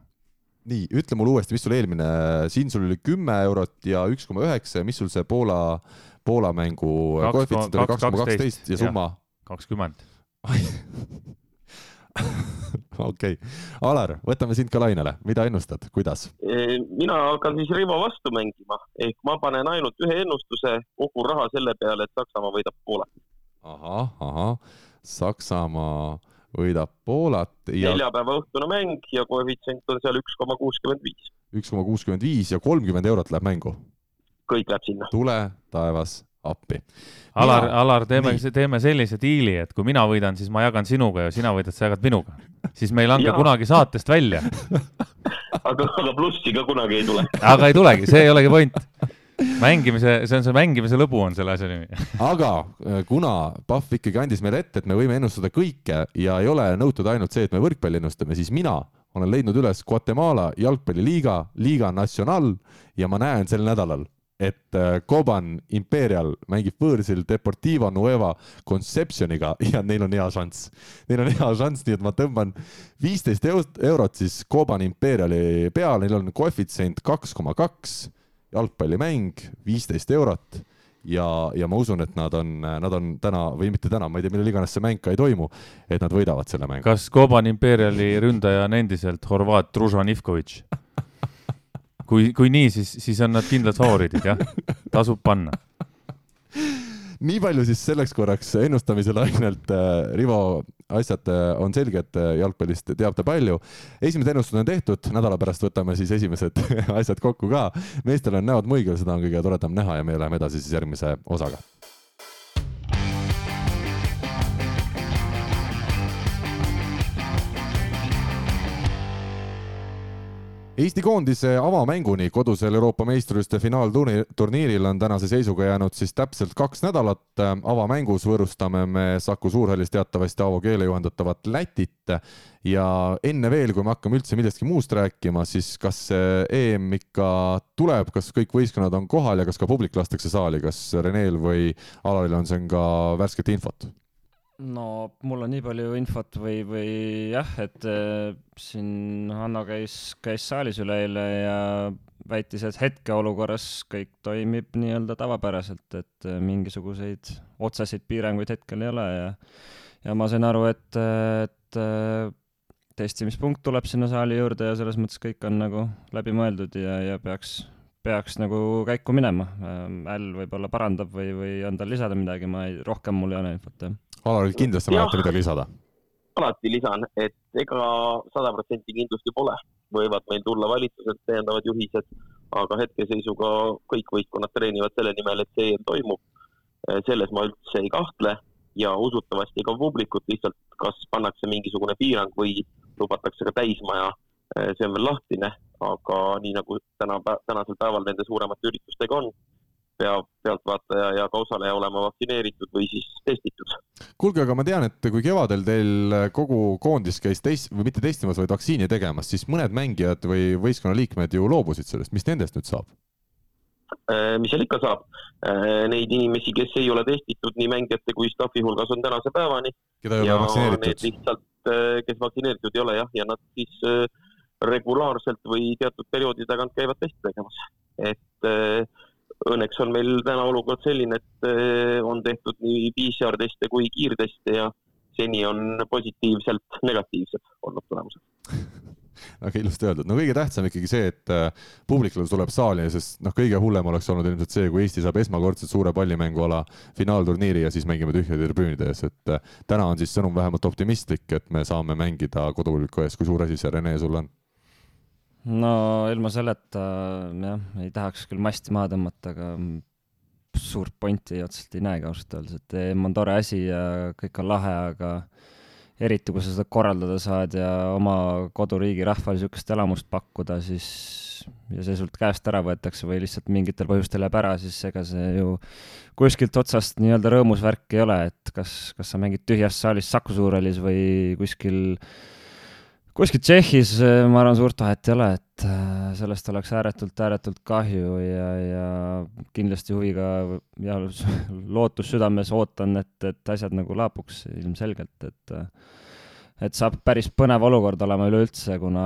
nii, ütle mulle uuesti, mis sul eelmine, siin sul oli kümme eurot ja üks koma üheksa ja mis sul see Poola, Poola mängu koefitsient oli kaks koma kaksteist ja summa? kakskümmend. okei, Alar, võtame sind ka lainele, mida ennustad, kuidas? mina hakkan siis Rivo vastu mängima, ehk ma panen ainult ühe ennustuse, kogu raha selle peale, et Saksamaa võidab Poolat. ahah, ahah, Saksamaa võidab Poolat ja neljapäeva õhtune mäng ja koefitsient on seal üks koma kuuskümmend viis. üks koma kuuskümmend viis ja kolmkümmend eurot läheb mängu. kõik läheb sinna. tule taevas appi. Alar, Alar, teeme teeme sellise diili, et kui mina võidan, siis ma jagan sinuga ja sina võidad, sa jagad minuga. siis me ei lange Jaa. kunagi saatest välja, aga, aga plussi ka kunagi ei tule. aga ei tulegi, see ei olegi point. mängimise, see on see mängimise lõbu on selle asja nimi. aga äh, kuna Pahv ikkagi andis meile ette, et me võime ennustada kõike ja ei ole nõutud ainult see, et me võrkpalli ennustame, siis mina olen leidnud üles Guatemala jalgpalliliiga, Liga Nacional ja ma näen sel nädalal, et äh, Coban Imperial mängib võõrsil Deportivo Nueva Concepcioniga ja neil on hea šanss. Neil on hea šanss, nii et ma tõmban viisteist eurot siis Coban Imperiali peale, neil on koefitsient kaks koma kaks, jalgpallimäng viisteist eurot ja, ja ma usun, et nad on, nad on täna või mitte täna, ma ei tea, millal iganes see mäng ka ei toimu, et nad võidavad selle mängu. kas Koban Imperiali ründaja on endiselt horvaat Družan Ivkovic? kui, kui nii, siis, siis on nad kindlad favoriidid, jah, tasub panna. Nii palju siis selleks korraks ennustamisel ainult äh, Rivo asjad äh, on selged, jalgpallist teab ta palju. esimesed ennustused on tehtud, nädala pärast võtame siis esimesed asjad kokku ka. meestel on näod muigel, seda on kõige toredam näha ja me läheme edasi siis järgmise osaga. Eesti koondise avamänguni kodusel Euroopa meistrivõistluste finaalturniiril on tänase seisuga jäänud siis täpselt kaks nädalat. avamängus võõrustame me Saku Suurhallis teatavasti Aavo Keele juhendatavat Lätit ja enne veel, kui me hakkame üldse millestki muust rääkima, siis kas EM ikka tuleb, kas kõik võistkonnad on kohal ja kas ka publik lastakse saali, kas Reneel või Alaril on siin ka värsket infot? No mul on nii palju infot või, või jah, et äh, siin Hanno käis, käis saalis üleeile ja väitis, et hetkeolukorras kõik toimib nii-öelda tavapäraselt, et äh, mingisuguseid otseseid piiranguid hetkel ei ole ja ja ma sain aru, et, et äh, testimispunkt tuleb sinna saali juurde ja selles mõttes kõik on nagu läbimõeldud ja, ja peaks, peaks nagu käiku minema. Äll võib-olla parandab või, või on tal lisada midagi, ma ei, rohkem mul ei ole infot, jah. Alaril kindlasti alati midagi lisada. alati lisan, et ega sada protsenti kindlust ju pole, võivad meil tulla valitsuselt täiendavad juhised, aga hetkeseisuga kõik võistkonnad treenivad selle nimel, et see toimub. selles ma üldse ei kahtle ja usutavasti ka publikut lihtsalt, kas pannakse mingisugune piirang või lubatakse ka täismaja, see on veel lahtine, aga nii nagu täna, tänasel päeval nende suuremate üritustega on, peab pealtvaataja ja ka osaleja olema vaktsineeritud või siis testitud. kuulge, aga ma tean, et kui kevadel teil kogu koondis käis test- või mitte testimas, vaid vaktsiini tegemas, siis mõned mängijad või võistkonna liikmed ju loobusid sellest, mis nendest nüüd saab? Äh, mis seal ikka saab, äh, neid inimesi, kes ei ole testitud nii mängijate kui staffi hulgas on tänase päevani. keda ei ole vaktsineeritud? lihtsalt, äh, kes vaktsineeritud ei ole jah, ja nad siis regulaarselt või teatud perioodi tagant käivad testi tegemas. et õnneks on meil täna olukord selline, et on tehtud nii PCR teste kui kiirteste ja seni on positiivselt negatiivsed olnud tulemused. Väga ilusti öeldud, no kõige tähtsam ikkagi see, et äh, publikule tuleb saali, sest noh, kõige hullem oleks olnud ilmselt see, kui Eesti saab esmakordselt suure pallimänguala finaalturniiri ja siis mängime tühjade tribüünide ees, et äh, täna on siis sõnum vähemalt optimistlik, et me saame mängida kodupubliku ees, kui suur asi see, Rene, sul on? No ilma selleta jah, ei tahaks küll masti maha tõmmata, aga suurt pointi otseselt ei näegi ausalt öeldes, et EM on tore asi ja kõik on lahe, aga eriti kui sa seda korraldada saad ja oma koduriigi rahvale niisugust elamust pakkuda, siis ja see sult käest ära võetakse või lihtsalt mingitel põhjustel jääb ära, siis ega see ju kuskilt otsast nii-öelda rõõmus värk ei ole, et kas, kas sa mängid tühjas saalis Saku Suurhallis või kuskil kuskil Tšehhis, ma arvan, suurt vahet ei ole, et äh, sellest oleks ääretult, ääretult kahju ja, ja kindlasti huviga ja lootus südames ootan, et, et asjad nagu laabuks ilmselgelt, et et saab päris põnev olukord olema üleüldse, kuna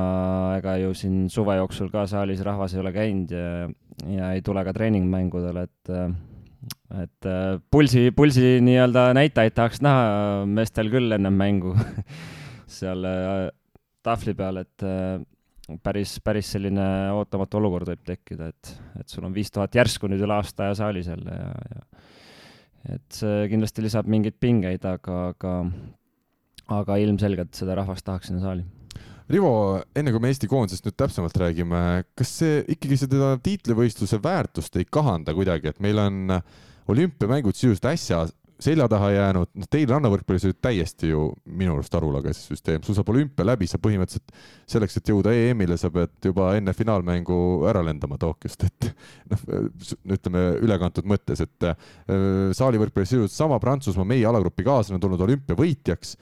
ega ju siin suve jooksul ka saalis rahvas ei ole käinud ja, ja ei tule ka treeningmängudele, et et pulsi, pulsi nii-öelda näitajaid tahaks näha meestel küll ennem mängu. Seal tahvli peal, et äh, päris, päris selline ootamatu olukord võib tekkida, et, et sul on viis tuhat järsku nüüd üle aasta aja saalis jälle ja, ja et see kindlasti lisab mingeid pingeid, aga, aga, aga ilmselgelt seda rahvast tahaks sinna saali. Rivo, enne kui me Eesti koondisest nüüd täpsemalt räägime, kas see ikkagi seda tiitlivõistluse väärtust ei kahanda kuidagi, et meil on olümpiamängud sisuliselt äsja selja taha jäänud, noh, teil rannavõrkpallis oli täiesti ju minu arust arulage see süsteem, sul saab olümpia läbi, sa põhimõtteliselt selleks, et jõuda EM-ile, sa pead juba enne finaalmängu ära lendama Tokyost, et noh, ütleme ülekantud mõttes, et äh, saalivõrkpallis sisuliselt sama Prantsusmaa, meie alagrupi kaaslane on tulnud olümpiavõitjaks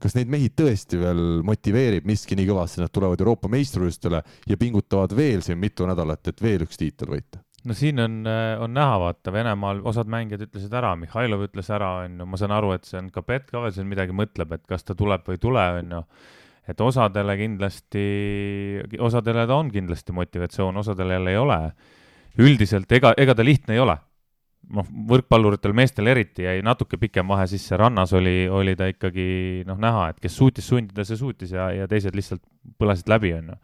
kas neid mehi tõesti veel motiveerib miski nii kõvasti, nad tulevad Euroopa meistrivõistlustele ja pingutavad veel siin mitu nädalat, et veel üks tiitel võita? No siin on, äh, on näha, vaata Venemaal osad mängijad ütlesid ära, Mihhailov ütles ära, onju, ma saan aru, et see on ka Pet ka veel siin midagi mõtleb, et kas ta tuleb või ei tule, onju. et osadele kindlasti, osadele ta on kindlasti motivatsioon, osadele jälle ei ole. üldiselt ega, ega ta lihtne ei ole. noh, võrkpalluritel, meestel eriti jäi natuke pikem vahe sisse, rannas oli, oli ta ikkagi noh, näha, et kes suutis sundida, see suutis ja, ja teised lihtsalt põlesid läbi, onju.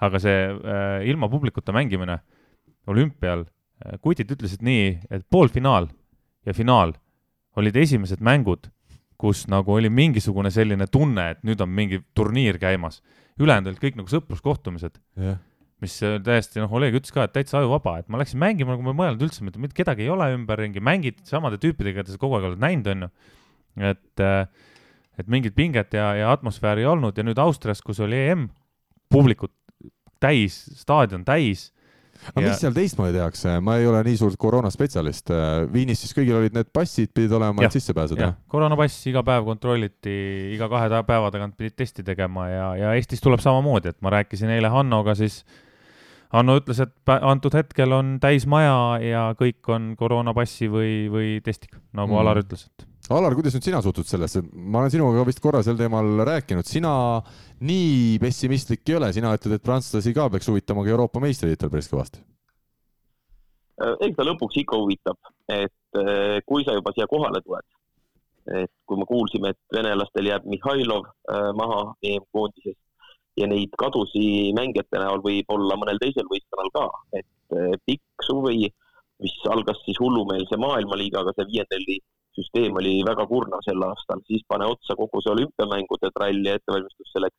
aga see äh, ilma publikuta mängimine olümpial, äh, kutid ütlesid nii, et poolfinaal ja finaal olid esimesed mängud, kus nagu oli mingisugune selline tunne, et nüüd on mingi turniir käimas. ülejäänud olid kõik nagu sõpruskohtumised yeah., mis äh, täiesti, noh, Oleg ütles ka, et täitsa ajuvaba, et ma läksin mängima, nagu ma ei mõelnud üldse, mitte kedagi ei ole ümberringi, mängid samade tüüpidega, keda sa kogu aeg oled näinud, onju. et, äh, et mingit pinget ja, ja atmosfääri ei olnud ja nüüd Austrias, kus oli EM, publikut täis, staadion täis aga ja... mis seal teistmoodi tehakse, ma ei ole nii suur koroonaspetsialist. Viinis siis kõigil olid need passid, pidid olema, et sisse pääseda? koroonapass iga päev kontrolliti, iga kahe päeva tagant pidid testi tegema ja, ja Eestis tuleb samamoodi, et ma rääkisin eile Hannoga, siis Hanno ütles, et antud hetkel on täismaja ja kõik on koroonapassi või, või testiga, nagu mm. Alar ütles, et Alar, kuidas nüüd sina suhtud sellesse, ma olen sinuga vist korra sel teemal rääkinud, sina nii pessimistlik ei ole, sina ütled, et prantslasi ka peaks huvitama ka Euroopa meistritiitel päris kõvasti. Äh, eks ta lõpuks ikka huvitab, et äh, kui sa juba siia kohale tuled, et kui me kuulsime, et venelastel jääb Mihhailov äh, maha EM-koondises ja neid kadusi mängijate näol võib olla mõnel teisel võistkonnal ka, et pikk suvi, mis algas siis hullumeelse maailmaliigaga, see viiendelli süsteem oli väga kurnav sel aastal, siis pane otsa kogu see olümpiamängude trall ja ettevalmistus selleks.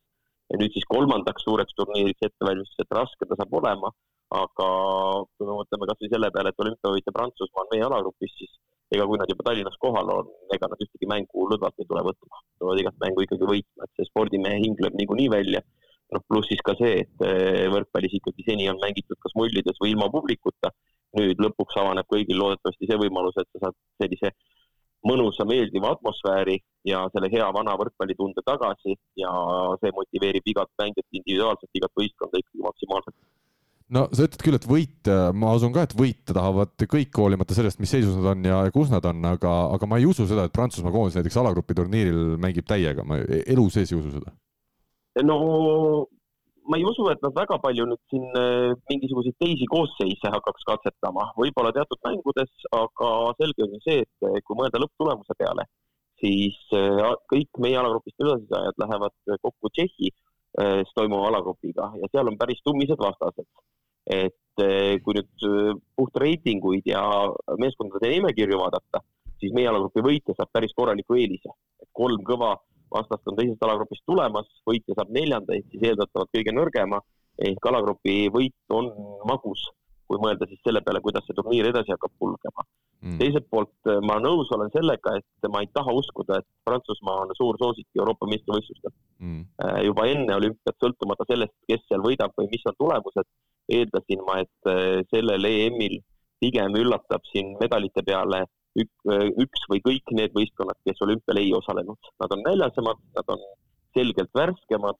ja nüüd siis kolmandaks suureks turniiriks ettevalmistus, et raske ta saab olema, aga kui me mõtleme kasvõi selle peale, et olümpiavõitja Prantsusmaa on meie alagrupis, siis ega kui nad juba Tallinnas kohal on, ega nad ühtegi mängu lõdvalt ei tule võtma, tulevad igat mängu ikkagi võitma, et see spordimehe hing lööb niikuinii välja. noh, pluss siis ka see, et eh, võrkpallis ikkagi seni on mängitud kas mullides või ilma publikuta nüüd lõpuks avaneb kõigil loodetavasti see võimalus, et sa saad sellise mõnusa, meeldiva atmosfääri ja selle hea vana võrkpallitunde tagasi ja see motiveerib igat mängijat individuaalselt, igat võistkonda ikkagi maksimaalselt no sa ütled küll, et võita, ma usun ka, et võita tahavad kõik, hoolimata sellest, mis seisus nad on ja, ja kus nad on, aga, aga ma ei usu seda, et Prantsusmaa koondis näiteks alagrupi turniiril mängib täiega, ma elu sees ei usu seda. no ma ei usu, et nad väga palju nüüd siin äh, mingisuguseid teisi koosseise hakkaks katsetama, võib-olla teatud mängudes, aga selge on ju see, et äh, kui mõelda lõpptulemuse peale, siis äh, kõik meie alagrupist edasisaajad lähevad kokku Tšehhis toimuva alagrupiga ja seal on päris tummised vastased. et kui nüüd puht reitinguid ja meeskondade nimekirju vaadata, siis meie alagrupi võitja saab päris korraliku eelise, kolm kõva vastast on teisest alagrupist tulemas, võitja saab neljanda ehk siis eeldatavalt kõige nõrgema. Ehk alagrupi võit on magus, kui mõelda siis selle peale, kuidas see turniir edasi hakkab kulgema. Mm.. teiselt poolt äh, ma nõus olen sellega, et ma ei taha uskuda, et Prantsusmaa on suur soosik Euroopa meistrivõistlustel. Mm.. Äh, juba enne olümpiat, sõltumata sellest, kes seal võidab või mis on tulemused, eeldasin ma, et äh, sellel EM-il pigem üllatab siin medalite peale üks või kõik need võistkonnad, kes olümpial ei osalenud. Nad on näljasemad, nad on selgelt värskemad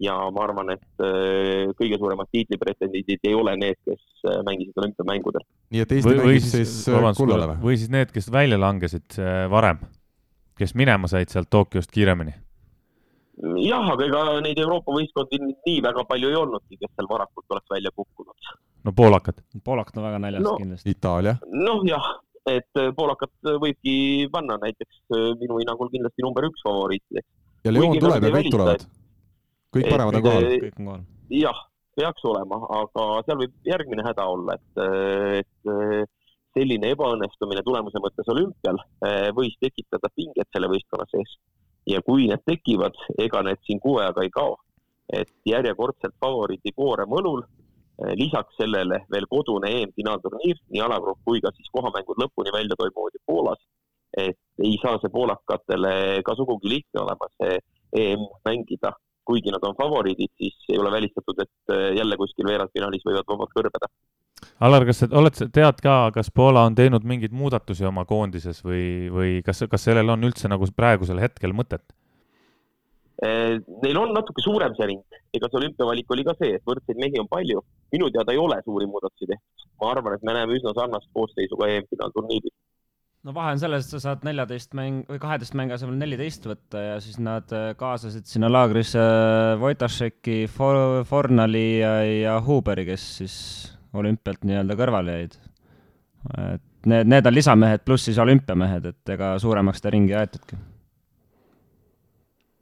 ja ma arvan, et äh, kõige suuremad tiitlipretendendid ei ole need, kes äh, mängisid olümpiamängudel. nii et Eesti või, mängib siis, siis äh, kullale või? või siis need, kes välja langesid varem, kes minema said sealt Tokyost kiiremini? jah, aga ega neid Euroopa võistkondi nii väga palju ei olnudki, kes seal varakult oleks välja kukkunud. no poolakad? poolakad on väga näljas no, kindlasti. Itaalia? noh, jah et äh, poolakat äh, võibki panna näiteks äh, minu hinnangul kindlasti number üks favoriitideks. ja Leon tuleb ja kõik tulevad? kõik paremad on kohal? kõik on kohal. jah, peaks olema, aga seal võib järgmine häda olla, et, et selline ebaõnnestumine tulemuse mõttes olümpial võis tekitada pinget selle võistkonna sees. ja kui need tekivad, ega need siin kuu ajaga ei kao. et järjekordselt favoriidi koorem õlul lisaks sellele veel kodune EM-finaalturniir, nii alagrupp kui ka siis kohamängud lõpuni välja toimuvad ju Poolas. et ei saa see poolakatele ka sugugi lihtne olema see EM mängida, kuigi nad on favoriidid, siis ei ole välistatud, et eh, jälle kuskil veerandfinaalis võivad vabalt kõrbeda. Alar, kas sa oled, tead ka, kas Poola on teinud mingeid muudatusi oma koondises või, või kas, kas sellel on üldse nagu praegusel hetkel mõtet? Eh, neil on natuke suurem see ring, ega see olümpiavalik oli ka see, et võrdseid mehi on palju. minu teada ei ole suuri muudatusi tehtud. ma arvan, et me näeme üsna sarnast koosseisu ka EM-finaalturniiril. no vahe on selles, et sa saad neljateist mäng või kaheteist mängu asemel neliteist võtta ja siis nad äh, kaasasid sinna laagrisse Wojtašeki, Fornali ja, ja Huberi, kes siis olümpialt nii-öelda kõrvale jäid. et need, need on lisamehed pluss siis olümpiamehed, et ega suuremaks seda ringi aetudki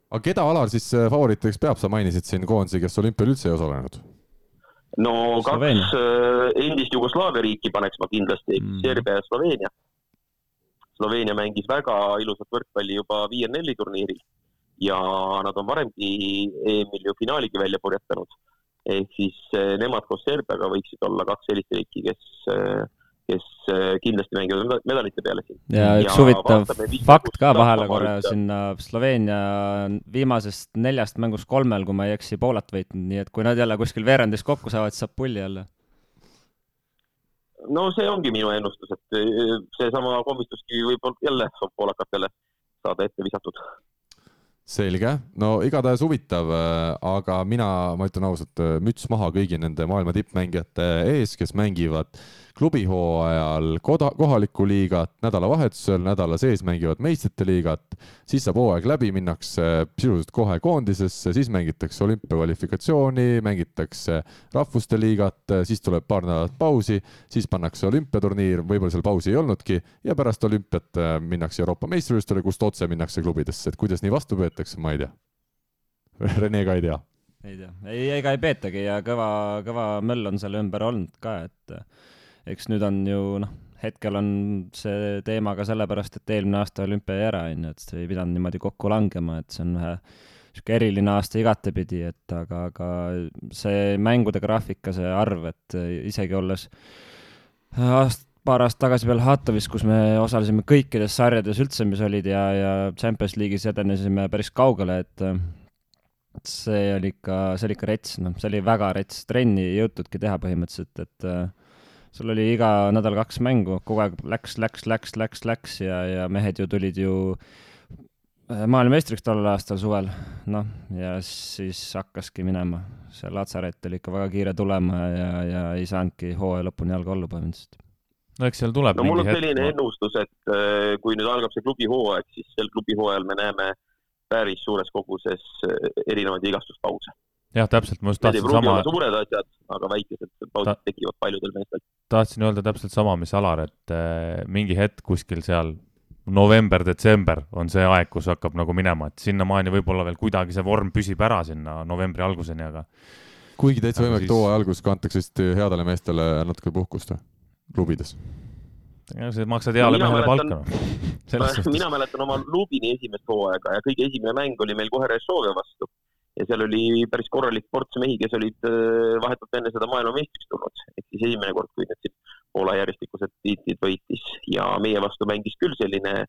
aga keda Alar siis äh, favoritideks peab, sa mainisid siin koondisi, kes olümpial üldse ei osalenud? no Sloveenia. kaks äh, endist Jugoslaavia riiki paneks ma kindlasti mm., Serbia ja Sloveenia. Sloveenia mängis väga ilusat võrkpalli juba viier-nelli turniiril ja nad on varemgi EM-il ju finaaligi välja purjetanud. ehk siis äh, nemad koos Serbiaga võiksid olla kaks sellist riiki, kes kes äh, kindlasti mängivad medalite peale siin. ja üks huvitav fakt ka vahele korra sinna, Sloveenia viimasest neljast mängust kolmel, kui ma ei eksi, Poolat võitnud, nii et kui nad jälle kuskil veerandis kokku saavad, siis saab pulli jälle. no see ongi minu ennustus, et äh, seesama komistuskivi võib jälle poolakatele saada ette visatud selge, no igatahes huvitav, äh, aga mina, ma ütlen ausalt, müts maha kõigi nende maailma tippmängijate ees, kes mängivad klubihooajal koda, kohalikku liigat, nädalavahetusel, nädala sees mängivad meistrite liigat, siis saab hooaeg läbi, minnakse sisuliselt kohe koondisesse, siis mängitakse olümpiakvalifikatsiooni, mängitakse rahvuste liigat, siis tuleb paar nädalat pausi, siis pannakse olümpiaturniir, võib-olla seal pausi ei olnudki ja pärast olümpiat äh, minnakse Euroopa meistrivõistlustele, kust otse minnakse klubidesse, et kuidas nii vastu peetakse, ma ei tea. Rene ka ei tea ei tea, ei, ega ei peetagi ja kõva, kõva möll on selle ümber olnud ka, et eks nüüd on ju noh, hetkel on see teema ka sellepärast, et eelmine aasta olümpia jäi ära, on ju, et see ei pidanud niimoodi kokku langema, et see on ühe niisugune eriline aasta igatepidi, et aga, aga see mängude graafika, see arv, et isegi olles aast-, paar aastat tagasi veel Hatovis, kus me osalesime kõikides sarjades üldse, mis olid ja, ja Champions League'is edenesime päris kaugele, et see oli ikka, see oli ikka rets, noh, see oli väga rets, trenni ei jõutudki teha põhimõtteliselt, et sul oli iga nädal kaks mängu, kogu aeg läks, läks, läks, läks, läks ja, ja mehed ju tulid ju äh, maailmameistriks tollel aastal suvel, noh, ja siis hakkaski minema. see Lazaret oli ikka väga kiire tulema ja, ja ei saanudki hooaja lõpuni jalga olla põhimõtteliselt. no eks seal tuleb no mul on selline hetk, ennustus, et äh, kui nüüd algab see klubi hooaeg, siis sel klubi hooajal me näeme päris suures koguses äh, erinevaid vigastuspause. jah, täpselt, ma just Need ei tahtsin pruugi sama olla, suured asjad, aga väikesed pausid Ta- tekivad paljudel meestel. tahtsin öelda täpselt sama, mis Alar, et äh, mingi hetk kuskil seal november-detsember on see aeg, kus hakkab nagu minema, et sinnamaani võib-olla veel kuidagi see vorm püsib ära sinna novembri alguseni, aga kuigi täitsa võimalik, siis- hooaja alguses kantakse vist headele meestele natuke puhkust või? klubides. ega sa maksad heale mehele palka noh. mina mäletan oma Lubini esimest hooaega ja kõige esimene mäng oli meil kohe Rešovia vastu. Ja seal oli päris korralik ports mehi, kes olid vahetult enne seda maailmameistriks tulnud. ehk siis esimene kord, kui nüüd siin Poola järjestikused tiitlid võitis ja meie vastu mängis küll selline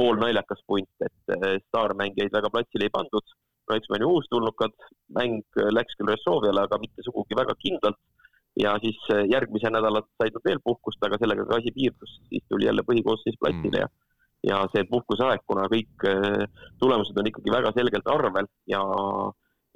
poolnaljakas punt, et staarmängijaid väga platsile ei pandud. olime uustulnukad, mäng läks küll Rešoviale, aga mitte sugugi väga kindlalt. ja siis järgmise nädala said nad veel puhkust, aga sellega ka asi piirdus, siis tuli jälle põhikoosseis platsile ja ja see puhkuseaeg, kuna kõik tulemused on ikkagi väga selgelt arvel ja,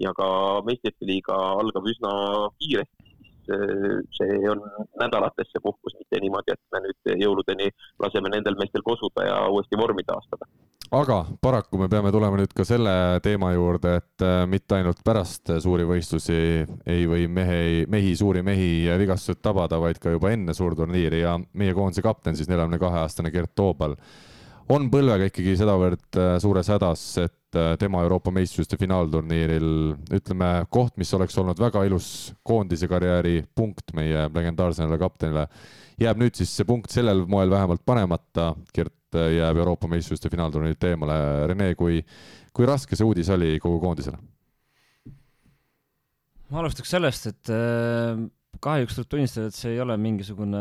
ja ka meistrite liiga algab üsna kiiresti, siis see on nädalates see puhkus, mitte niimoodi, et me nüüd jõuludeni laseme nendel meestel kosuda ja uuesti vormi taastada. aga paraku me peame tulema nüüd ka selle teema juurde, et äh, mitte ainult pärast suuri võistlusi ei või mehe, mehi, suuri mehi vigastused tabada, vaid ka juba enne suurturniiri ja meie koondise kapten siis neljakümne kahe aastane Gert Toobal on põlvega ikkagi sedavõrd äh, suures hädas, et äh, tema Euroopa meistrivõistluste finaalturniiril ütleme koht, mis oleks olnud väga ilus koondise karjääri punkt meie legendaarsele kaptenile, jääb nüüd siis see punkt sellel moel vähemalt panemata. Gert äh, jääb Euroopa meistrivõistluste finaalturniirilt eemale. Rene, kui, kui raske see uudis oli kogu koondisele? ma alustaks sellest, et kahjuks tuleb tunnistada, et see ei ole mingisugune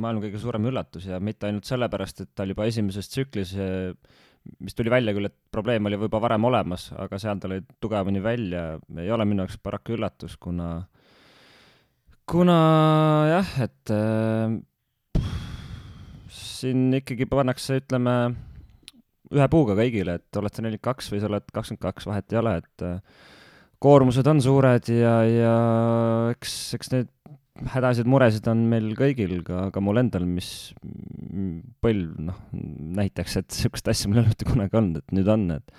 maailma kõige suurem üllatus ja mitte ainult sellepärast, et tal juba esimeses tsüklis, mis tuli välja küll, et probleem oli juba varem olemas, aga seal ta lõi tugevamini välja, ei ole minu jaoks paraku üllatus, kuna, kuna jah, et äh, siin ikkagi pannakse, ütleme, ühe puuga kõigile, et oled sa nelikümmend kaks või sa oled kakskümmend kaks, vahet ei ole, et äh, koormused on suured ja, ja eks, eks neid hädasid, muresid on meil kõigil, ka, ka mul endal, mis põlv, noh, näiteks, et niisugust asja mul ei ole mitte kunagi olnud, et nüüd on, et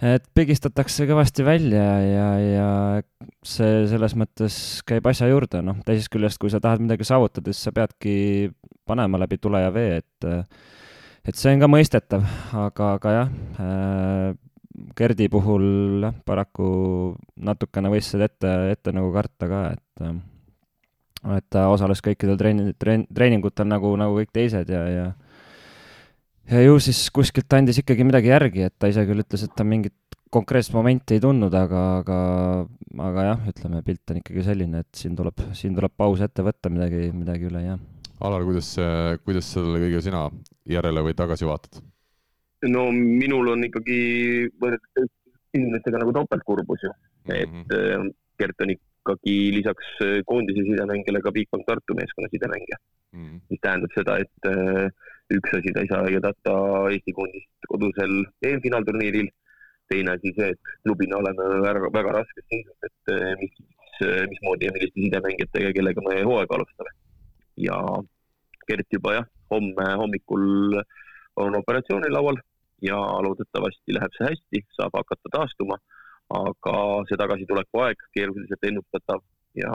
et pigistatakse kõvasti välja ja, ja see selles mõttes käib asja juurde, noh, teisest küljest, kui sa tahad midagi saavutada, siis sa peadki panema läbi tule ja vee, et et see on ka mõistetav, aga, aga jah äh,, Gerdi puhul jah, paraku natukene võis seda ette, ette nagu karta ka, et et ta osales kõikidel treen-, treen-, treeningutel nagu, nagu kõik teised ja, ja ja ju siis kuskilt andis ikkagi midagi järgi, et ta ise küll ütles, et ta mingit konkreetset momenti ei tundnud, aga, aga aga jah, ütleme pilt on ikkagi selline, et siin tuleb, siin tuleb paus ette võtta, midagi, midagi üle ei jää. Alar, kuidas, kuidas sellele kõigele sina järele või tagasi vaatad? No minul on ikkagi võrreldes teiste inimestega nagu topeltkurbus ju, Mhm. et äh, Gert on ikkagi lisaks äh, koondise sidemängijale ka Bigbank Tartu meeskonna sidemängija, mis tähendab seda, et äh, üks asi, ta ei saa aidata Eesti koondist kodusel EM-finaalturniiril, teine asi see, et klubina oleme väga, väga raskes seisus, et äh, mis, mismoodi ja milliste sidemängijatega, kellega me hooaega alustame. ja Gert juba jah, homme hommikul on operatsioonilaual ja loodetavasti läheb see hästi, saab hakata taastuma, aga see tagasituleku aeg keeruliselt ennustatav ja,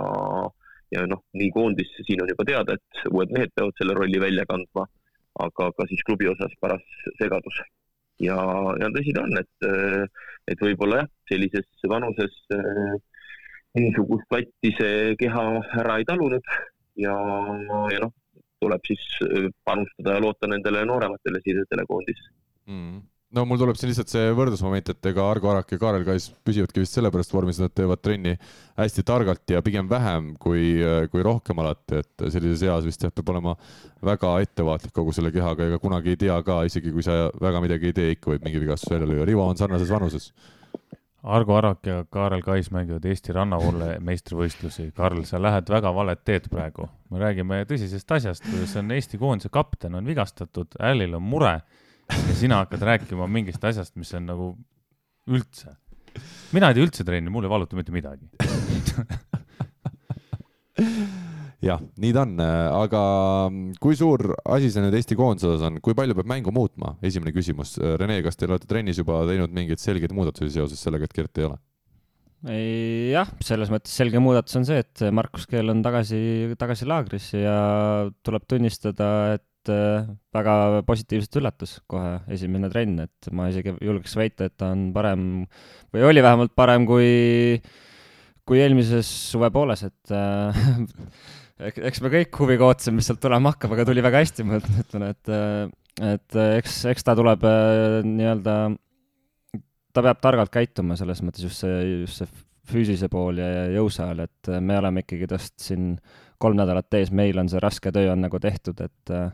ja noh, nii koondis, siin on juba teada, et uued mehed peavad selle rolli välja kandma, aga ka siis klubi osas paras segadus. ja, ja tõsi ta on, et, et võib-olla jah, sellises vanuses äh, niisugust vatti see keha ära ei talunud ja, ja noh, tuleb siis panustada ja loota nendele noorematele sidedele koondises. no mul tuleb siin lihtsalt see võrdlusmoment, et ega Argo Arak ja Kaarel Kais püsivadki vist sellepärast vormis, et nad teevad trenni hästi targalt ja pigem vähem kui, kui rohkem alati, et sellises eas vist jah, peab olema väga ettevaatlik kogu selle kehaga, ega kunagi ei tea ka, isegi kui sa väga midagi ei tee, ikka võib mingi vigastus välja lüüa. Rivo on sarnases vanuses. Argo Arak ja Kaarel Kais mängivad Eesti rannavoole meistrivõistlusi. Karl, sa lähed väga valet teed praegu. me räägime tõsisest asjast, kuidas on Eesti koondise kapten on vigastatud, Allil on mure ja sina hakkad rääkima mingist asjast, mis on nagu üldse. mina ei tee üldse trenni, mul ei valuta mitte midagi jah, nii ta on, aga kui suur asi see nüüd Eesti koondise osas on, kui palju peab mängu muutma, esimene küsimus. Rene, kas te olete trennis juba teinud mingeid selgeid muudatusi seoses sellega, et Gert ei ole? jah, selles mõttes selge muudatus on see, et Markus Keel on tagasi, tagasi laagris ja tuleb tunnistada, et väga positiivselt üllatus kohe esimene trenn, et ma isegi julgeks väita, et ta on parem või oli vähemalt parem kui, kui eelmises suvepooles, et äh, eks me kõik huviga ootasime, mis sealt tulema hakkab, aga tuli väga hästi, ma ütlen, et, et eks, eks ta tuleb äh, nii-öelda, ta peab targalt käituma, selles mõttes just see, just see füüsilise pool ja jõusaal, et me oleme ikkagi tast siin kolm nädalat ees, meil on see raske töö on nagu tehtud, et äh,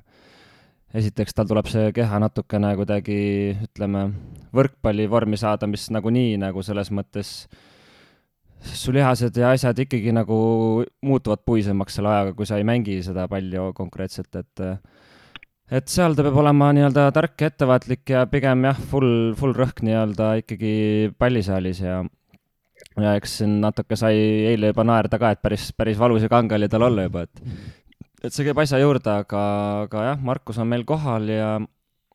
esiteks tal tuleb see keha natukene kuidagi, ütleme, võrkpalli vormi saada, mis nagunii nagu selles mõttes su lihased ja asjad ikkagi nagu muutuvad puisemaks selle ajaga, kui sa ei mängi seda palli konkreetselt, et et seal ta peab olema nii-öelda tark ja ettevaatlik ja pigem jah, full, full rõhk nii-öelda ikkagi pallisaalis ja ja eks siin natuke sai eile juba naerda ka, et päris, päris valus ja kange oli tal olla juba, et et see käib asja juurde, aga, aga jah, Markus on meil kohal ja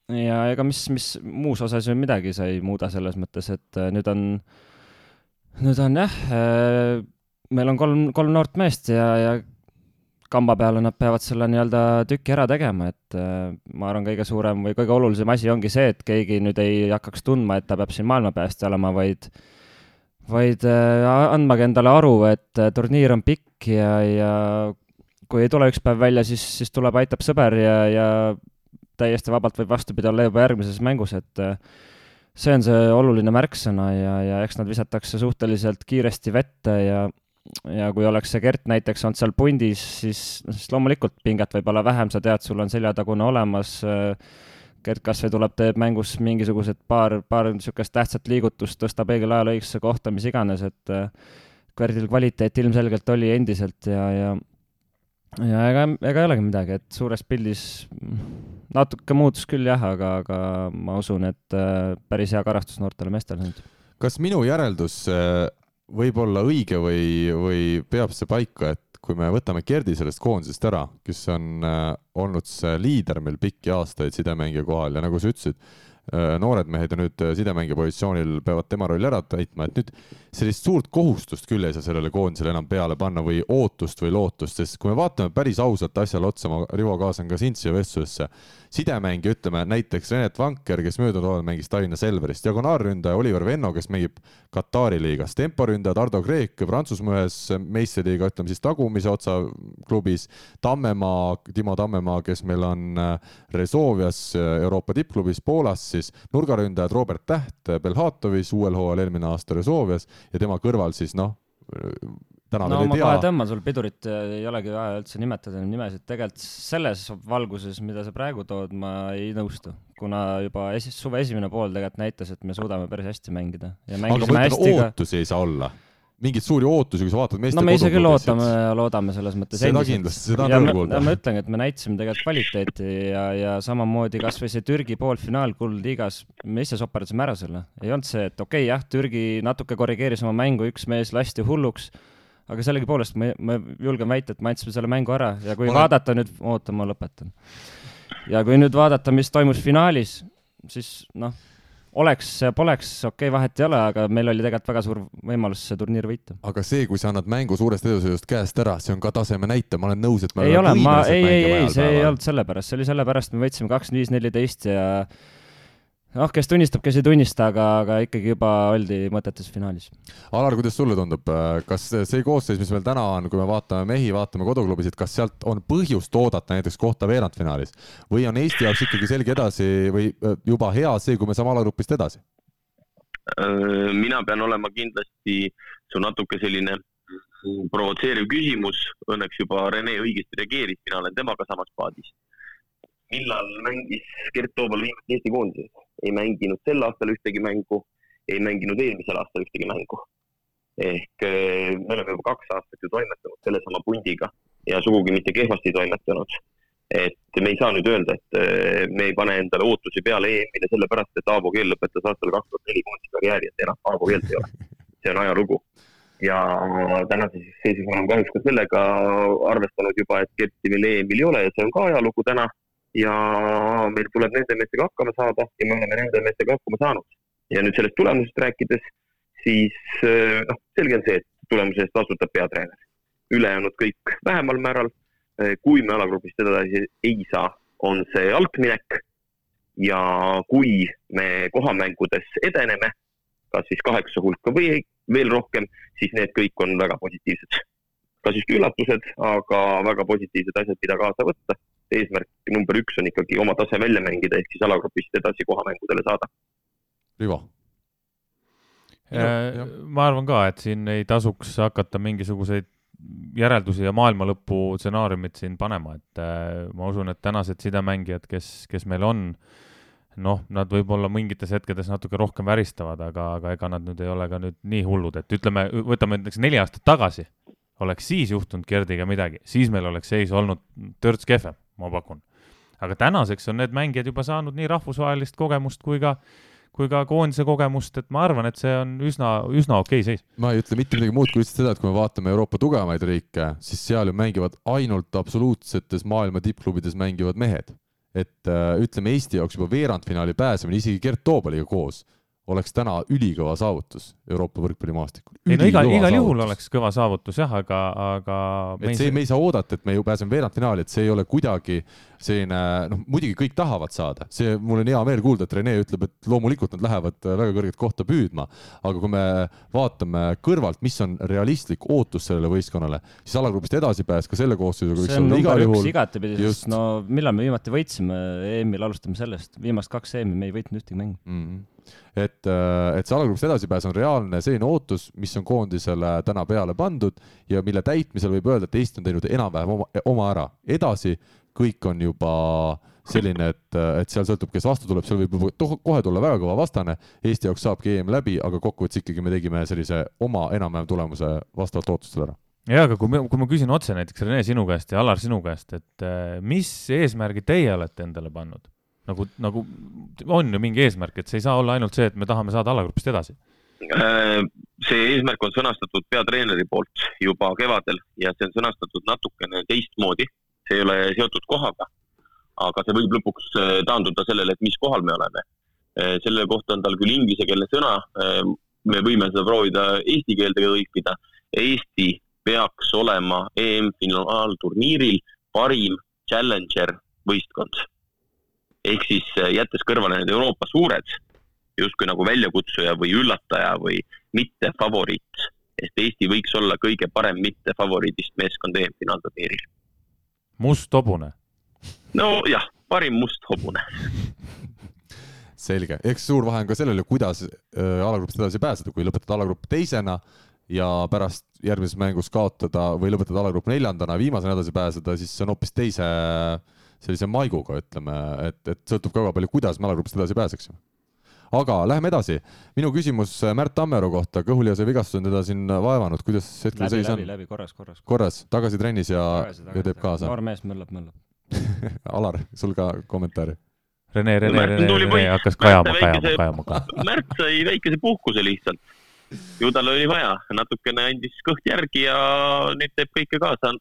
ja ega mis, mis muus osas ju midagi sa ei muuda selles mõttes, et nüüd on äh, nüüd on jah, äh, meil on kolm, kolm noort meest ja, ja kamba peale nad peavad selle nii-öelda tüki ära tegema, et äh, ma arvan, kõige suurem või kõige olulisem asi ongi see, et keegi nüüd ei hakkaks tundma, et ta peab siin maailmapäästja olema, vaid vaid äh, andmagi endale aru, et turniir on pikk ja, ja kui ei tule üks päev välja, siis, siis tuleb, aitab sõber ja, ja täiesti vabalt võib vastupidi olla juba järgmises mängus, et see on see oluline märksõna ja, ja eks nad visatakse suhteliselt kiiresti vette ja, ja kui oleks see Gert näiteks olnud seal pundis, siis, siis loomulikult pinget võib olla vähem, sa tead, sul on seljatagune olemas. Gert kas või tuleb, teeb mängus mingisugused paar, paar niisugust tähtsat liigutust, tõstab õigel ajal õigesse kohta, mis iganes, et Gertil kvaliteet ilmselgelt oli endiselt ja, ja ja ega, ega ei olegi midagi, et suures pildis natuke muutus küll jah, aga, aga ma usun, et äh, päris hea karastus noortele meestele nüüd. kas minu järeldus äh, võib olla õige või, või peab see paika, et kui me võtame Gerdi sellest koondisest ära, kes on äh, olnud see liider meil pikki aastaid sidemängija kohal ja nagu sa ütlesid, noored mehed ja nüüd sidemängija positsioonil peavad tema rolli ära täitma, et nüüd sellist suurt kohustust küll ei saa sellele koondisele enam peale panna või ootust või lootust, sest kui me vaatame päris ausalt asjale otsa, ma, Rivo, kaasan ka sind siia vestlusesse sidemängija, ütleme näiteks Renet Vanker, kes möödunud hooajal mängis Tallinna Selveris, diagonaalründaja Oliver Venno, kes mängib Katari liigas, temporündaja Tardo Kreek Prantsusmaa ühes meistriliiga, ütleme siis tagumise otsa klubis, Tammemaa, Timo Tammemaa, kes meil on äh, Rezovias äh, Euroopa tippklubis Poolas, siis nurgaründajad Robert Täht Belhatovis uuel hooajal eelmine aasta Rezovias ja tema kõrval siis noh, täna no, veel ei tea. kohe tõmban sul pidurit, ei olegi vaja üldse nimetada nimesid, tegelikult selles valguses, mida sa praegu tood, ma ei nõustu, kuna juba esi-, suve esimene pool tegelikult näitas, et me suudame päris hästi mängida. aga ma ütlen, ootusi ei saa olla mingeid suuri ootusi, kui sa vaatad meeste no me ise küll ootame ja loodame selles mõttes seda kindlasti, seda on rõõm kuulda. ma ütlengi, et me näitasime tegelikult kvaliteeti ja, ja samamoodi kas või see Türgi poolfinaal kuldliigas, me ise soperdasime ära selle. ei olnud see, et okei okay,, jah, Türgi natuke korrigeeris oma mängu, üks mees lasti hulluks aga sellegipoolest ma, ma julgen väita, et me andsime selle mängu ära ja kui ma vaadata nüüd, oota, ma lõpetan. ja kui nüüd vaadata, mis toimus finaalis, siis noh, oleks poleks, okei okay,, vahet ei ole, aga meil oli tegelikult väga suur võimalus see turniir võita. aga see, kui sa annad mängu suurest edusõidust käest ära, see on ka taseme näitaja, ma olen nõus, et me ei ole, ma, ei, ei, ei, see ei olnud sellepärast, see oli sellepärast, me võitsime kakskümmend viis, neliteist ja noh, kes tunnistab, kes ei tunnista, aga, aga ikkagi juba oldi mõtetes finaalis. Alar, kuidas sulle tundub, kas see koosseis, mis meil täna on, kui me vaatame mehi, vaatame koduklubisid, kas sealt on põhjust oodata näiteks kohta veerandfinaalis või on Eesti jaoks ikkagi selge edasi või äh, juba hea see, kui me saame alagrupist edasi? Äh, mina pean olema kindlasti su natuke selline provotseeriv küsimus, õnneks juba Rene õigesti reageeris, mina olen temaga samas paadis millal mängis Gert Toobal viimati Eesti koondises? Ei mänginud sel aastal ühtegi mängu ei mänginud eelmisel aastal ühtegi mängu. ehk eh, me oleme juba kaks aastat ju toimetanud sellesama pundiga ja sugugi mitte kehvasti toimetanud. et me ei saa nüüd öelda, et eh, me ei pane endale ootusi peale EM-ile sellepärast, et Aavo Keel lõpetas aastal kaks tuhat neli koondise karjääri, et enam Aavo Keelt ei ole. see on ajalugu ja tänase seisus oleme kahjuks ka sellega arvestanud juba, et Kerti meil EM-il ei ole ja see on ka ajalugu täna. Ja meil tuleb nende meestega hakkama saada ja me oleme nende meestega hakkama saanud. ja nüüd sellest tulemusest rääkides, siis eh, noh, selge on see, et tulemuse eest vastutab peatreener. ülejäänud kõik vähemal määral. kui me alagrupist edasi ei saa, on see altminek. ja kui me kohamängudes edeneme, kas siis kaheksa hulka või veel rohkem, siis need kõik on väga positiivsed. kas just üllatused, aga väga positiivsed asjad, mida kaasa võtta. Eesmärk number üks on ikkagi oma tase välja mängida, ehk siis alagrupist edasi kohamängudele saada. Rivo? Äh, ma arvan ka, et siin ei tasuks hakata mingisuguseid järeldusi ja maailma lõpu stsenaariumit siin panema, et äh, ma usun, et tänased sidemängijad, kes, kes meil on, noh, nad võib-olla mingites hetkedes natuke rohkem väristavad, aga, aga ega nad nüüd ei ole ka nüüd nii hullud, et ütleme, võtame näiteks neli aastat tagasi, oleks siis juhtunud Gerdiga midagi, siis meil oleks seis olnud törts kehvem, ma pakun. aga tänaseks on need mängijad juba saanud nii rahvusvahelist kogemust kui ka kui ka koondise kogemust, et ma arvan, et see on üsna, üsna okei okay seis. ma ei ütle mitte midagi muud kui lihtsalt seda, et kui me vaatame Euroopa tugevamaid riike, siis seal ju mängivad ainult absoluutsetes maailma tippklubides mängivad mehed. et äh, ütleme Eesti jaoks juba veerandfinaali pääsemine isegi Gert Toobaliga koos oleks täna ülikõva saavutus Euroopa võrkpallimaastikul. ei no igal, igal juhul oleks kõva saavutus jah, aga, aga et see, me ei saa oodata, et me ju pääseme veerandfinaali, et see ei ole kuidagi selline, noh, muidugi kõik tahavad saada, see, mul on hea meel kuulda, et Rene ütleb, et loomulikult nad lähevad väga kõrget kohta püüdma, aga kui me vaatame kõrvalt, mis on realistlik ootus sellele võistkonnale, siis alagrupist edasipääs ka selle koosseisuga võiks olla igal juhul. igatepidi, sest no millal me viimati võitsime EM-il, alustame sellest, viimast kaks EM-i me ei võitnud ühtegi mängu mm. -hmm et, äh, et see alagrupist edasipääs on reaalne selline ootus, mis on koondisele täna peale pandud ja mille täitmisel võib öelda, et Eesti on teinud enam-vähem oma, oma ära. edasi kõik on juba selline, et, et seal sõltub, kes vastu tuleb, seal võib juba kohe tulla väga kõva vastane. Eesti jaoks saabki EM läbi, aga kokkuvõttes ikkagi me tegime sellise oma enam-vähem tulemuse vastavalt ootustele ära ja, aga kui me, kui ma küsin otse näiteks Rene sinu käest ja Alar sinu käest, et äh, mis eesmärgi teie olete endale pannud? nagu, nagu on ju mingi eesmärk, et see ei saa olla ainult see, et me tahame saada alagrupist edasi. Äh, see eesmärk on sõnastatud peatreeneri poolt juba kevadel ja see on sõnastatud natukene teistmoodi, see ei ole seotud kohaga. aga see võib lõpuks äh, taanduda sellele, et mis kohal me oleme. Äh, selle kohta on tal küll inglisekeelne sõna, me võime seda proovida eesti keelde tõlkida. Eesti peaks olema EM-finaalturniiril parim challenger võistkond ehk siis äh, jättes kõrvale need Euroopa suured, justkui nagu väljakutsuja või üllataja või mittefavoriit, et Eesti võiks olla kõige parem mittefavoriidist meeskond EM-finaalturniiril. Must hobune? nojah, parim must hobune selge, eks suur vahe on ka sellel kuidas äh, alagrupist edasi pääseda, kui lõpetad alagrupp teisena ja pärast järgmises mängus kaotada või lõpetada alagrupp neljandana, viimasena edasi pääseda, siis see on hoopis teise sellise maiguga, ütleme, et, et sõltub ka väga palju, kuidas me alagrupist edasi pääseksime. Aga läheme edasi. minu küsimus Märt Tammeru kohta, kõhulihase vigastus on teda siin vaevanud, kuidas hetkel seis on? läbi, läbi, korras, korras. korras, tagasi trennis ja, ja teeb kaasa? noor mees möllab, möllab Alar, sul ka kommentaari? Rene, Rene, Rene, Rene hakkas kajama, kajama, kajama, kajama. Märt sai väikese puhkuse lihtsalt. ju tal oli vaja, natukene andis kõht järgi ja nüüd teeb kõike kaasa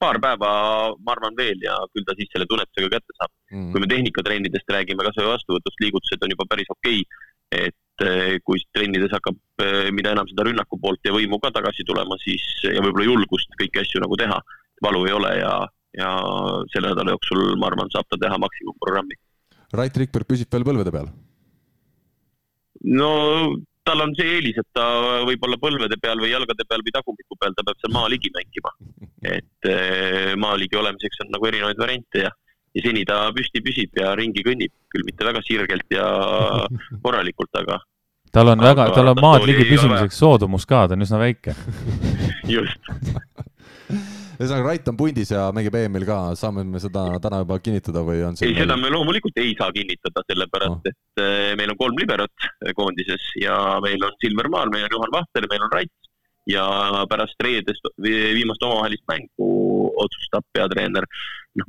paar päeva, ma arvan veel ja küll ta siis selle tunnetusega kätte saab mm.. kui me tehnikatrennidest räägime, kasvõi vastuvõtust, liigutused on juba päris okei okay.. et eh, kui trennides hakkab, eh, mida enam seda rünnaku poolt ja võimu ka tagasi tulema, siis ja võib-olla julgust kõiki asju nagu teha. valu ei ole ja, ja selle nädala jooksul, ma arvan, saab ta teha maksimumprogrammi. Rait Rikberg püsib veel põlvede peal? no tal on see eelis, et ta võib-olla põlvede peal või jalgade peal või tagumiku peal, ta peab seal maaligi mängima. et eh, maaligi olemiseks on nagu erinevaid variante ja, ja seni ta püsti püsib ja ringi kõnnib, küll mitte väga sirgelt ja korralikult, aga. tal on aga väga, tal on maad ligi püsimiseks soodumus ka, ta on üsna väike just ühesõnaga, Rait on pundis ja mängib EM-il ka, saame me seda täna juba kinnitada või on ei, seda me loomulikult ei saa kinnitada, sellepärast oh. et äh, meil on kolm liberot koondises ja meil on Silver Maar, meil on Juhan Vahter, meil on Rait ja pärast reedest viimast omavahelist mängu otsustab peatreener. noh,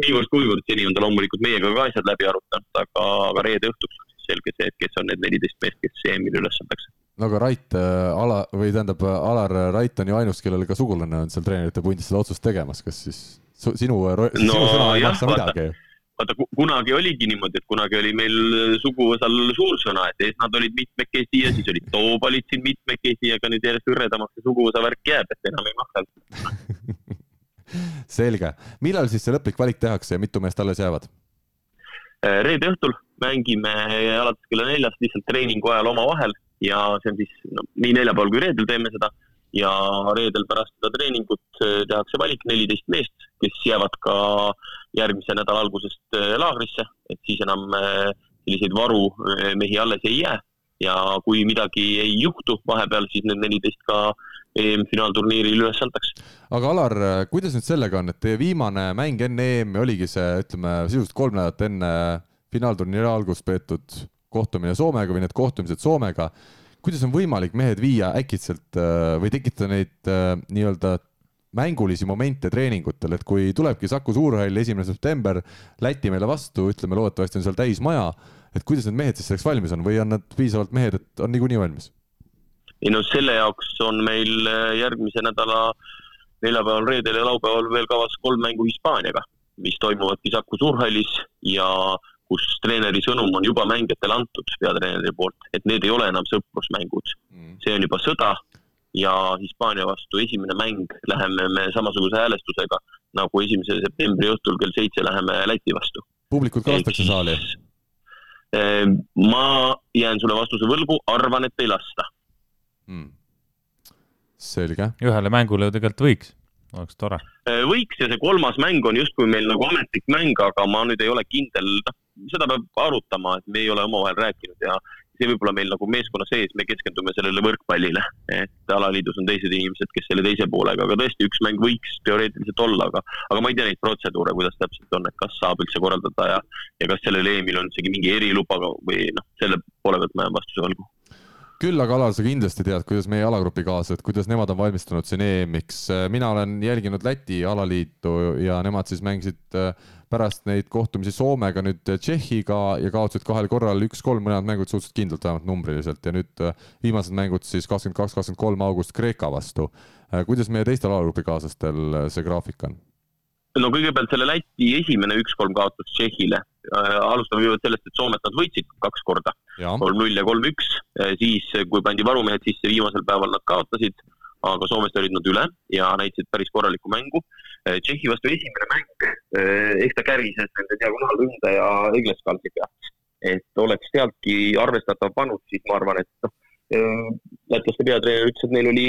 niivõrd-kuivõrd seni on ta loomulikult meiega ka asjad läbi arutanud, aga, aga reede õhtuks on siis selge see, et kes on need neliteist meest, kes EM-il üles antakse no aga Rait äh,, Ala või tähendab, Alar Rait on ju ainus, kellel ka sugulane on seal treenerite pundis seda otsust tegemas, kas siis su, sinu, no, sinu sõna ei maksa midagi? vaata, kunagi oligi niimoodi, et kunagi oli meil suguvõsal suur sõna, et nad olid mitmekesi ja siis olid toobalid siin mitmekesi, aga nüüd järjest hõredamaks see suguvõsa värk jääb, et enam ei maksa selge, millal siis see lõplik valik tehakse ja mitu meest alles jäävad? Äh, reede õhtul mängime alates kella neljast lihtsalt treeningu ajal omavahel ja see on siis no, nii neljapäeval kui reedel teeme seda. Ja reedel pärast seda treeningut äh, tehakse valik neliteist meest, kes jäävad ka järgmise nädala algusest äh, laagrisse, et siis enam äh, selliseid varumehi alles ei jää. Ja kui midagi ei juhtu vahepeal, siis need neliteist ka EM-finaalturniiril üles antakse. aga Alar, kuidas nüüd sellega on, et teie viimane mäng enne EM-i oligi see, ütleme sisuliselt kolm nädalat enne finaalturniiri algust peetud kohtumine Soomega või need kohtumised Soomega. kuidas on võimalik mehed viia äkitselt äh, või tekitada neid äh, nii-öelda mängulisi momente treeningutel, et kui tulebki Saku Suurhall esimene september, Läti meile vastu, ütleme loodetavasti on seal täismaja, et kuidas need mehed siis selleks valmis on või on nad piisavalt mehed, et on niikuinii valmis? ei no selle jaoks on meil äh, järgmise nädala neljapäeval, reedel ja laupäeval veel kavas kolm mängu Hispaaniaga, mis toimuvadki Saku Suurhallis ja kus treeneri sõnum on juba mängijatele antud peatreeneri poolt, et need ei ole enam sõprusmängud mm.. see on juba sõda ja Hispaania vastu esimene mäng läheme me samasuguse häälestusega nagu esimese septembri õhtul kell seitse läheme Läti vastu. publikut ka lastakse saali? Ehm, ma jään sulle vastuse võlgu, arvan, et ei lasta mm.. selge. ühele mängule ju tegelikult võiks oleks tore. Äh, võiks ja see kolmas mäng on justkui meil nagu ametlik mäng, aga ma nüüd ei ole kindel, noh, seda peab arutama, et me ei ole omavahel rääkinud ja see võib-olla meil nagu meeskonna sees, me keskendume sellele võrkpallile, et alaliidus on teised inimesed, kes selle teise poolega, aga tõesti, üks mäng võiks teoreetiliselt olla, aga, aga ma ei tea neid protseduure, kuidas täpselt on, et kas saab üldse korraldada ja, ja kas sellel EM-il on isegi mingi eriluba või noh, selle poole pealt ma jään vastuse võlgu küll aga Alar, sa kindlasti tead, kuidas meie alagrupi kaaslased, kuidas nemad on valmistunud siin EM-iks. mina olen jälginud Läti alaliitu ja nemad siis mängisid äh, pärast neid kohtumisi Soomega nüüd Tšehhiga ja kaotasid kahel korral üks-kolm, mõlemad mängud suhteliselt kindlalt vähemalt numbriliselt ja nüüd äh, viimased mängud siis kakskümmend kaks, kakskümmend kolm august Kreeka vastu. Äh, kuidas meie teistel alagrupi kaaslastel see graafik on? No kõigepealt selle Läti esimene üks-kolm kaotus Tšehhile äh,. alustame kõigepealt sellest, et Soomet nad võitsid kaks korda, kolm-null ja kolm-üks äh,. siis, kui pandi varumehed sisse, viimasel päeval nad kaotasid, aga Soomest olid nad üle ja näitasid päris korralikku mängu äh,. Tšehhi vastu esimene mäng äh,, eks ta kärises nende diagonaalründaja Egleskaldi pealt. et oleks sealtki arvestatav panus, siis ma arvan, et noh, äh, lätlaste peatreener ütles, et neil oli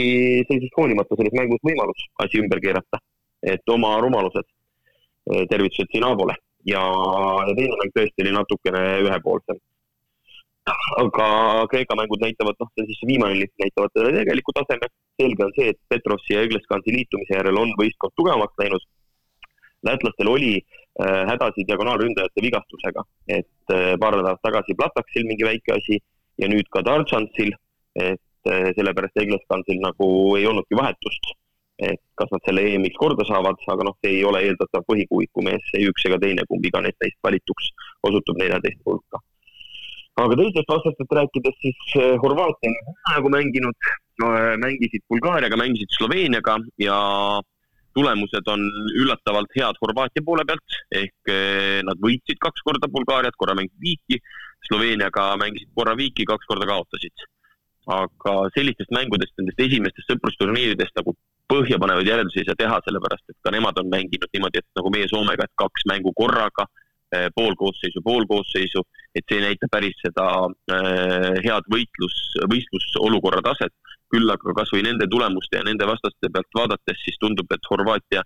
seisust hoolimata selles mängus võimalus asi ümber keerata, et oma rumalused tervitused Sinabole ja, ja teine mäng tõesti oli natukene ühepoolsem. aga Kreeka mängud näitavad, noh, see on siis viimane lipp, näitavad tegeliku taseme. selge on see, et Petrovsi ja Õgleskansi liitumise järel on võistkond tugevamaks läinud. lätlastel oli äh, hädasi diagonaalründajate vigastusega, et äh, paar nädalat tagasi Plataksil mingi väike asi ja nüüd ka Dartšantsil, et äh, sellepärast Õgleskansil nagu ei olnudki vahetust et kas nad selle EM-iks korda saavad, aga noh, see ei ole eeldatav põhikuuiku mees, ei üks ega teine, kumb iganes neist valituks osutub neljateist hulka. aga teistest vastastest rääkides, siis eh, Horvaatia on praegu mänginud no,, eh, mängisid Bulgaariaga, mängisid Sloveeniaga ja tulemused on üllatavalt head Horvaatia poole pealt, ehk eh, nad võitsid kaks korda Bulgaariat, korra mängisid viiki, Sloveeniaga mängisid korra viiki, kaks korda kaotasid aga sellistest mängudest, nendest esimestest sõprusturniiridest nagu põhjapanevaid järeldusi ei saa teha, sellepärast et ka nemad on mänginud niimoodi, et nagu meie Soomega, et kaks mängu korraga, eh, pool koosseisu, pool koosseisu, et see ei näita päris seda äh, head võitlus, võistlusolukorra taset. küll aga kasvõi nende tulemuste ja nende vastaste pealt vaadates, siis tundub, et Horvaatia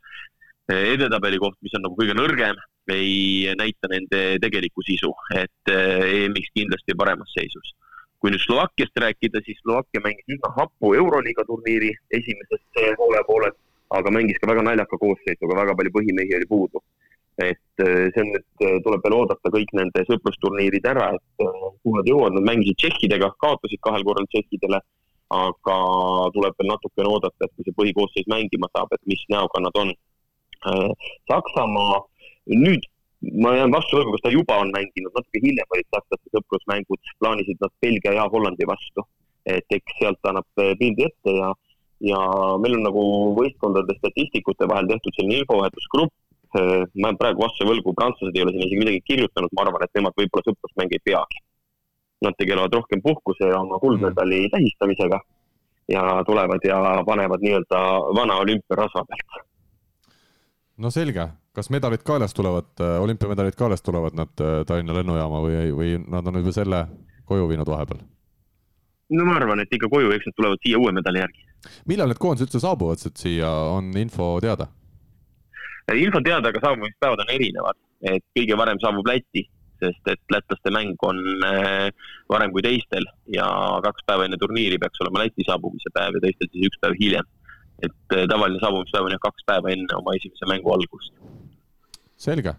eh, edetabeli koht, mis on nagu kõige nõrgem, ei näita nende tegelikku sisu, et EM-iks kindlasti paremas seisus kui nüüd Slovakkiast rääkida, siis Slovakkia mängis üsna hapu Euroliiga turniiri esimeses poole poolel, aga mängis ka väga naljaka koosseisuga, väga palju põhimehi oli puudu. et äh, see on nüüd, äh, tuleb veel oodata kõik nende sõprusturniirid ära, et kuhu nad jõuavad, nad mängisid tšehhidega, kaotasid kahel korral tšehhidele, aga tuleb veel natukene oodata, et kui see põhikoosseis mängima saab, et mis näoga nad on. Saksamaa nüüd ma jään vastu võlgu, kas ta juba on mänginud, natuke hiljem olid sakslaste sõprusmängud, plaanisid nad Belgia ja Hollandi vastu. et eks sealt annab pildi ette ja, ja meil on nagu võistkondade statistikute vahel tehtud selline infovahetusgrupp. ma jään praegu vastu võlgu, prantslased ei ole sinna isegi midagi kirjutanud, ma arvan, et nemad võib-olla sõprusmänge ei peagi. Nad tegelevad rohkem puhkuse ja oma kuldmedali tähistamisega ja tulevad ja panevad nii-öelda vana olümpiarasva pealt. no selge, kas medalid kaelas tulevad, äh, olümpiamedalid kaelas tulevad nad äh, Tallinna lennujaama või, või nad on juba selle koju viinud vahepeal? no ma arvan, et ikka koju, eks nad tulevad siia uue medali järgi. millal need koondised üldse saabuvad siia, on info teada? Äh, info teada, aga saabumispäevad on erinevad, et kõige varem saabub Läti, sest et lätlaste mäng on varem kui teistel ja kaks päeva enne turniiri peaks olema Läti saabumise päev ja teistel siis üks päev hiljem. et tavaline saabumispäev on jah kaks päeva enne oma esimese mängu algust selge.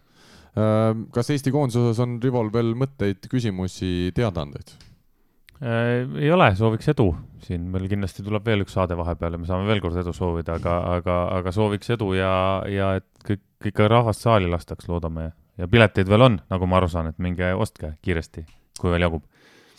Ehm, kas Eesti koondise osas on Rivol veel mõtteid, küsimusi, teadaandeid? Äh, ei ole, sooviks edu, siin meil kindlasti tuleb veel üks saade vahepeal ja me saame veel kord edu soovida, aga, aga, aga sooviks edu ja, ja et kõik, ikka rahvast saali lastaks, loodame. ja pileteid veel on, nagu ma aru saan, et minge ostke kiiresti, kui veel jagub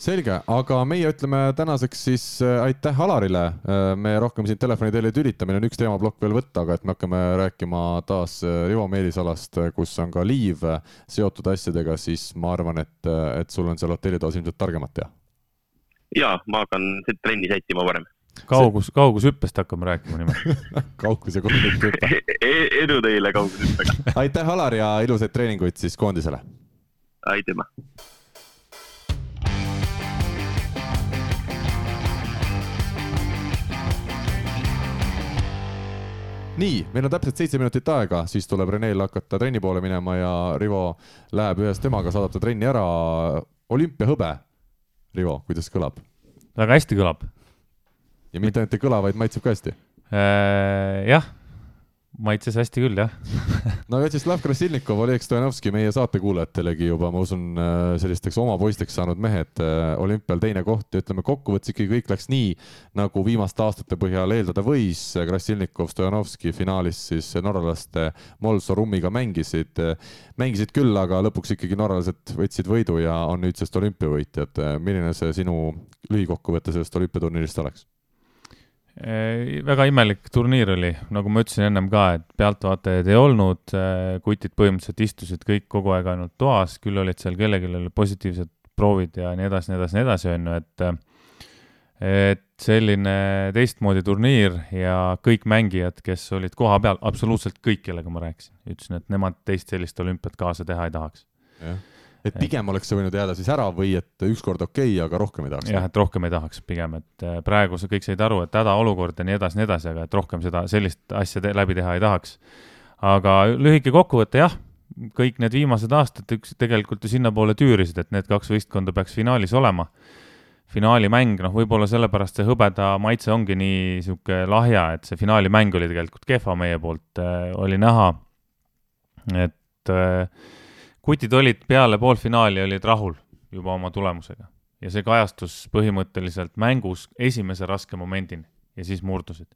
selge, aga meie ütleme tänaseks siis äh, aitäh Alarile. Äh, me rohkem siin telefoni teel ei tülita, meil on üks teemaplokk veel võtta, aga et me hakkame rääkima taas äh, Rivo Meelisalast, kus on ka liiv seotud asjadega, siis ma arvan, et, et sul on seal hotellitoas ilmselt targemat teha. ja ma hakkan trenni sättima varem kaugus, kaugushüppest hakkame rääkima nimelt kaugus ja kolmikhüpe e. edu teile kaugushüppega aitäh, Alar ja ilusaid treeninguid siis koondisele. aitüma. Nii, meil on täpselt seitse minutit aega, siis tuleb Renel hakata trenni poole minema ja Rivo läheb ühes temaga, saadab ta trenni ära. olümpiahõbe. Rivo, kuidas kõlab? väga hästi kõlab. ja mitte ainult ei kõla, vaid maitseb ka hästi äh,? jah maitses hästi küll, jah no Vjatšeslav Krasilnikov, Oleg Stojanovski, meie saatekuulajatelegi juba, ma usun, äh, sellisteks oma poisteks saanud mehed, äh, olümpial teine koht ja ütleme, kokkuvõttes ikkagi kõik läks nii, nagu viimaste aastate põhjal eeldada võis. Krasilnikov, Stojanovski finaalis siis norralaste Molsorummiga mängisid, mängisid küll, aga lõpuks ikkagi norralased võtsid võidu ja on nüüdsest olümpiavõitjad. milline see sinu lühikokkuvõte sellest olümpiaturniirist oleks? Väga imelik turniir oli, nagu ma ütlesin ennem ka, et pealtvaatajaid ei olnud, kutid põhimõtteliselt istusid kõik kogu aeg ainult toas, küll olid seal kellelgi oli positiivsed proovid ja nii edasi, nii edasi, nii edasi, on ju, et et selline teistmoodi turniir ja kõik mängijad, kes olid kohapeal, absoluutselt kõik, kellega ma rääkisin, ütlesin, et nemad teist sellist olümpiat kaasa teha ei tahaks. jah et pigem oleks see võinud jääda siis ära või et ükskord okei okay,, aga rohkem ei tahaks? jah, et rohkem ei tahaks pigem, et äh, praegu see kõik said aru, et hädaolukord ja nii edasi, nii edasi, aga et rohkem seda, sellist asja te läbi teha ei tahaks. aga lühike kokkuvõte, jah, kõik need viimased aastad üks tegelikult ju sinnapoole tüürisid, et need kaks võistkonda peaks finaalis olema. finaalimäng, noh, võib-olla sellepärast see hõbeda maitse ongi nii sihuke lahja, et see finaalimäng oli tegelikult kehva meie poolt äh,, oli näha, et äh, kutid olid peale poolfinaali, olid rahul juba oma tulemusega ja see kajastus põhimõtteliselt mängus esimese raske momendini ja siis murdusid.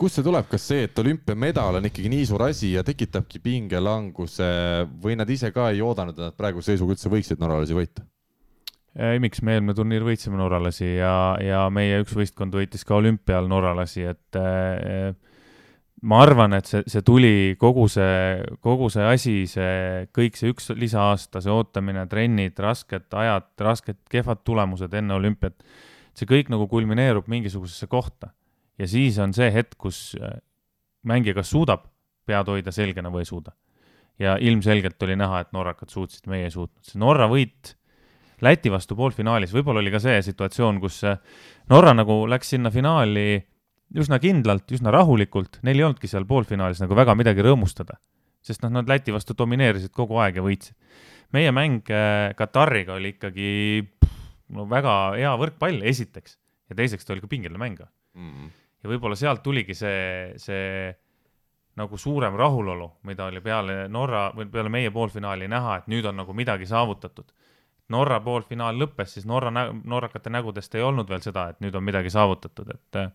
kust see tuleb, kas see, et olümpiamedal on ikkagi nii suur asi ja tekitabki pingelanguse või nad ise ka ei oodanud, et nad praeguse seisuga üldse võiksid norralasi võita? ei, miks, me eelmine turniir võitsime norralasi ja, ja meie üks võistkond võitis ka olümpial norralasi, et äh, ma arvan, et see, see tuli kogu see, kogu see asi, see kõik see üks lisaaasta, see ootamine, trennid, rasked ajad, rasked kehvad tulemused enne olümpiat. see kõik nagu kulmineerub mingisugusesse kohta ja siis on see hetk, kus äh, mängija kas suudab pead hoida selgena või ei suuda. ja ilmselgelt oli näha, et norrakad suutsid, meie ei suutnud. see Norra võit Läti vastu poolfinaalis, võib-olla oli ka see situatsioon, kus äh, Norra nagu läks sinna finaali üsna kindlalt, üsna rahulikult, neil ei olnudki seal poolfinaalis nagu väga midagi rõõmustada. sest noh, nad Läti vastu domineerisid kogu aeg ja võitsid. meie mäng äh, Katariga oli ikkagi no väga hea võrkpall, esiteks, ja teiseks ta oli ka pingeline mäng mm. -hmm. ja võib-olla sealt tuligi see, see nagu suurem rahulolu, mida oli peale Norra või peale meie poolfinaali näha, et nüüd on nagu midagi saavutatud. Norra poolfinaal lõppes, siis Norra, norrakate nägudest ei olnud veel seda, et nüüd on midagi saavutatud, et äh,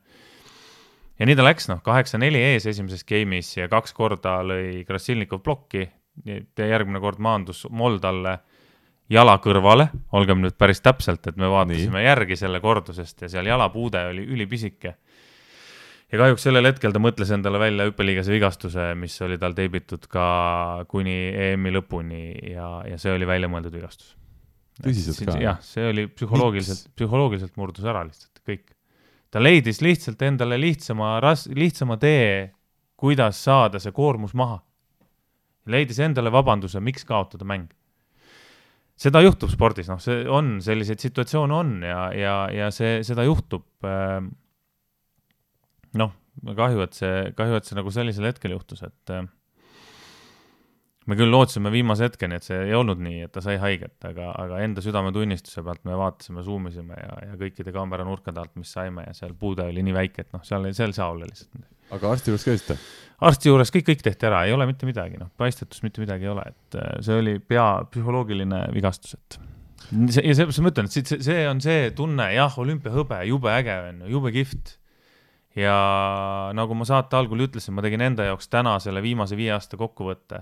ja nii ta läks, noh, kaheksa-neli ees esimeses game'is ja kaks korda lõi Krasilnikov plokki ja järgmine kord maandus Moldale jala kõrvale, olgem nüüd päris täpselt, et me vaatasime nii. järgi selle kordusest ja seal jalapuude oli ülipisike. ja kahjuks sellel hetkel ta mõtles endale välja hüppeliigese vigastuse, mis oli tal teibitud ka kuni EM-i lõpuni ja, ja see oli väljamõeldud vigastus. tõsiselt ka? jah, see oli psühholoogiliselt, psühholoogiliselt murdus ära lihtsalt, kõik ta leidis lihtsalt endale lihtsama, lihtsama tee, kuidas saada see koormus maha. leidis endale vabanduse, miks kaotada mäng. seda juhtub spordis, noh, see on, selliseid situatsioone on ja, ja, ja see, seda juhtub. Ähm, noh, kahju, et see, kahju, et see nagu sellisel hetkel juhtus, et äh, me küll lootsime viimase hetkeni, et see ei olnud nii, et ta sai haiget, aga, aga enda südametunnistuse pealt me vaatasime, zoom isime ja, ja kõikide kaameranurkade alt, mis saime ja seal puude oli nii väike, et noh, seal, seal ei saa olla lihtsalt aga arsti juures käisite? arsti juures kõik, kõik tehti ära, ei ole mitte midagi, noh, paistetust mitte midagi ei ole, et äh, see oli pea psühholoogiline vigastus, et. See, ja seepärast ma ütlen, et see, see on see tunne, jah, olümpiahõbe, jube äge on ju, jube kihvt. Ja nagu ma saate algul ütlesin, ma tegin enda jaoks täna selle viimase viie aasta kokkuvõtte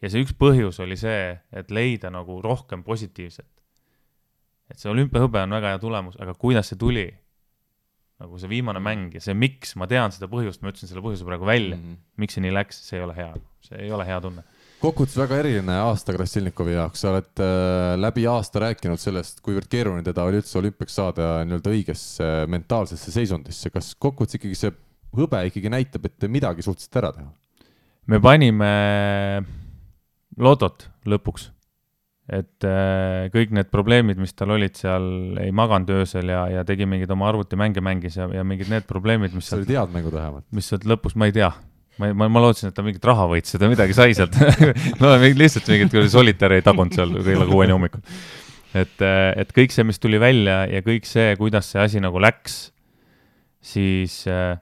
ja see üks põhjus oli see, et leida nagu rohkem positiivset. et see olümpiahõbe on väga hea tulemus, aga kuidas see tuli? nagu see viimane mäng ja see, miks, ma tean seda põhjust, ma ütlesin selle põhjuse praegu välja mm, -hmm. miks see nii läks, see ei ole hea, see ei ole hea tunne kokkuvõttes väga eriline aasta Krassilnikovi jaoks, sa oled äh, läbi aasta rääkinud sellest, kuivõrd keeruline teda oli üldse olümpiaks saada nii-öelda õigesse äh, mentaalsesse seisundisse, kas kokkuvõttes ikkagi see hõbe ikkagi näitab, et midagi suutsite ära teha? me panime lotot lõpuks. et äh, kõik need probleemid, mis tal olid seal, ei maganud öösel ja, ja tegi mingeid oma arvutimänge mängis ja, ja mingid need probleemid, mis see oli tead mängud vähemalt? mis sealt lõpus, ma ei tea ma, ma, ma lootsin, et ta mingit raha võitis, et ta midagi sai sealt no lihtsalt mingit solitäri ei tagunud seal kella kuueni hommikul. et, äh, et kõik see, mis tuli välja ja kõik see, kuidas see asi nagu läks, siis äh,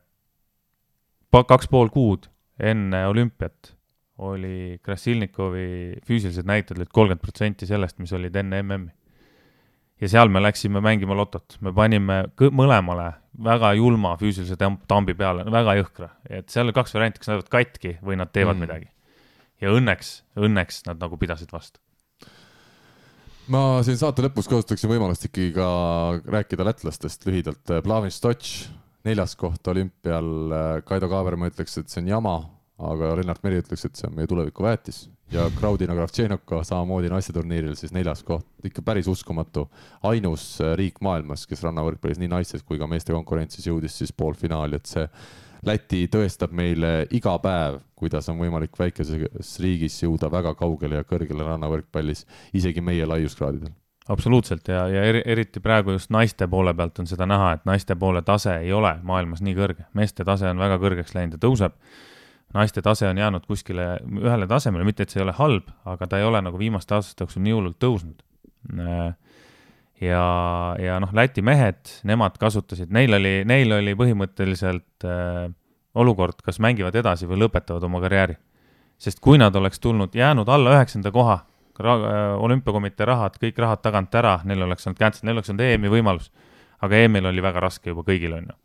kaks pool kuud enne olümpiat oli Krasilnikovi füüsilised näitajad olid kolmkümmend protsenti sellest, mis olid enne MM-i. ja seal me läksime mängima lotot, me panime mõlemale väga julma füüsilise tambi peale, väga jõhkra, et seal oli kaks varianti, kas nad jäävad katki või nad teevad mm. midagi. ja õnneks, õnneks nad nagu pidasid vastu ma siin saate lõpus kasutaksin võimalust ikkagi ka rääkida lätlastest lühidalt. Plavin Stoc, neljas koht olümpial, Kaido Kaaberma ütleks, et see on jama, aga Lennart Meri ütleks, et see on meie tuleviku väetis. Ja Kraudina Kravtšenko samamoodi naisteturniiril siis neljas koht, ikka päris uskumatu. ainus äh, riik maailmas, kes rannavõrkpallis nii naistes kui ka meeste konkurentsis jõudis siis poolfinaali, et see Läti tõestab meile iga päev, kuidas on võimalik väikeses riigis jõuda väga kaugele ja kõrgele rannavõrkpallis, isegi meie laiuskraadidel. Absoluutselt. Ja, ja eri, eriti praegu just naiste poole pealt on seda näha, et naiste poole tase ei ole maailmas nii kõrge, meeste tase on väga kõrgeks läinud ja tõuseb naiste tase on jäänud kuskile ühele tasemele, mitte et see ei ole halb, aga ta ei ole nagu viimaste aastate jooksul nii hullult tõusnud. ja, ja noh, Läti mehed, nemad kasutasid, neil oli, neil oli põhimõtteliselt äh, olukord, kas mängivad edasi või lõpetavad oma karjääri. sest kui nad oleks tulnud, jäänud alla üheksanda koha, äh, olümpiakomitee rahad, kõik rahad tagant ära, neil oleks olnud cancel, neil oleks olnud EM-i võimalus. aga EM-il oli väga raske juba kõigil, on ju.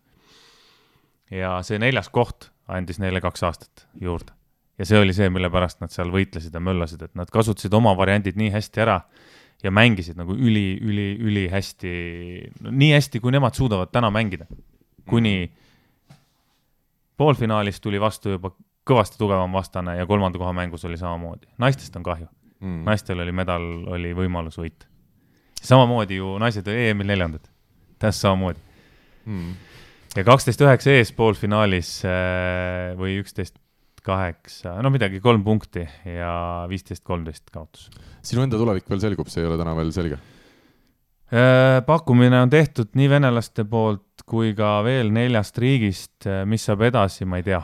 ja see neljas koht andis neile kaks aastat juurde. ja see oli see, mille pärast nad seal võitlesid ja möllasid, et nad kasutasid oma variandid nii hästi ära ja mängisid nagu üli, üli, ülihästi, nii hästi, kui nemad suudavad täna mängida. kuni poolfinaalis tuli vastu juba kõvasti tugevam vastane ja kolmanda koha mängus oli samamoodi. naistest on kahju mm.. naistel oli medal, oli võimalus võita. samamoodi ju naised EM-il neljandad, täpselt samamoodi mm ja kaksteist üheksa ees poolfinaalis äh, või üksteist kaheksa, no midagi, kolm punkti ja viisteist, kolmteist kaotus. sinu enda tulevik veel selgub, see ei ole täna veel selge? Äh, pakkumine on tehtud nii venelaste poolt kui ka veel neljast riigist, äh, mis saab edasi, ma ei tea.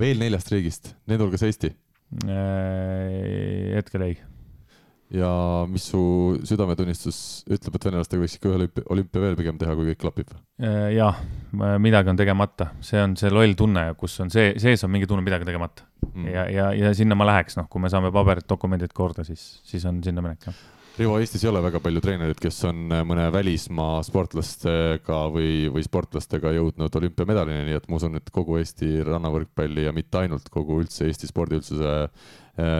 veel neljast riigist, nende hulgas Eesti? hetkel ei. Ja mis su südametunnistus ütleb, et venelastega võiks ikka ühe olümpia, veel pigem teha, kui kõik klapib? Äh, jah, midagi on tegemata, see on see loll tunne, kus on see, sees on mingi tunne, midagi tegemata. Mm.. ja, ja, ja sinna ma läheks, noh, kui me saame paberid, dokumendid korda, siis, siis on sinna minek, jah. Rivo, Eestis ei ole väga palju treenereid, kes on mõne välismaa sportlastega või, või sportlastega jõudnud olümpiamedalini, nii et ma usun, et kogu Eesti rannavõrkpalli ja mitte ainult kogu üldse Eesti spordiüldsuse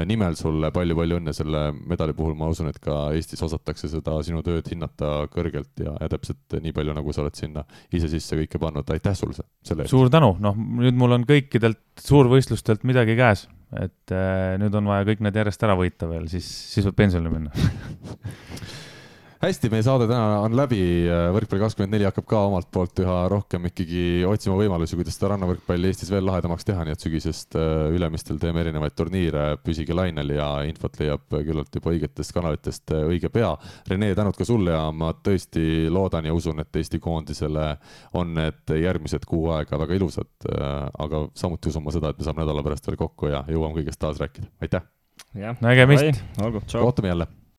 nimel sulle palju-palju õnne selle medali puhul, ma usun, et ka Eestis osatakse seda sinu tööd hinnata kõrgelt ja, ja täpselt nii palju, nagu sa oled sinna ise sisse kõike pannud, aitäh sulle selle eest! suur tänu, noh nüüd mul on kõikidelt suurvõistlustelt midagi käes. Et äh, nüüd on vaja kõik need järjest ära võita veel, siis, siis võib pensionile minna hästi, meie saade täna on läbi, võrkpalli kakskümmend neli hakkab ka omalt poolt üha rohkem ikkagi otsima võimalusi, kuidas seda rannavõrkpalli Eestis veel lahedamaks teha, nii et sügisest äh, Ülemistel teeme erinevaid turniire, püsige lainel ja infot leiab küllalt juba õigetest kanalitest äh, õige pea. Rene, tänud ka sulle ja ma tõesti loodan ja usun, et Eesti koondisele on need järgmised kuu aega väga ilusad, äh, aga samuti usun ma seda, et me saame nädala pärast veel kokku ja jõuame kõigest taas rääkida, aitäh! nägemist! kohtume jälle!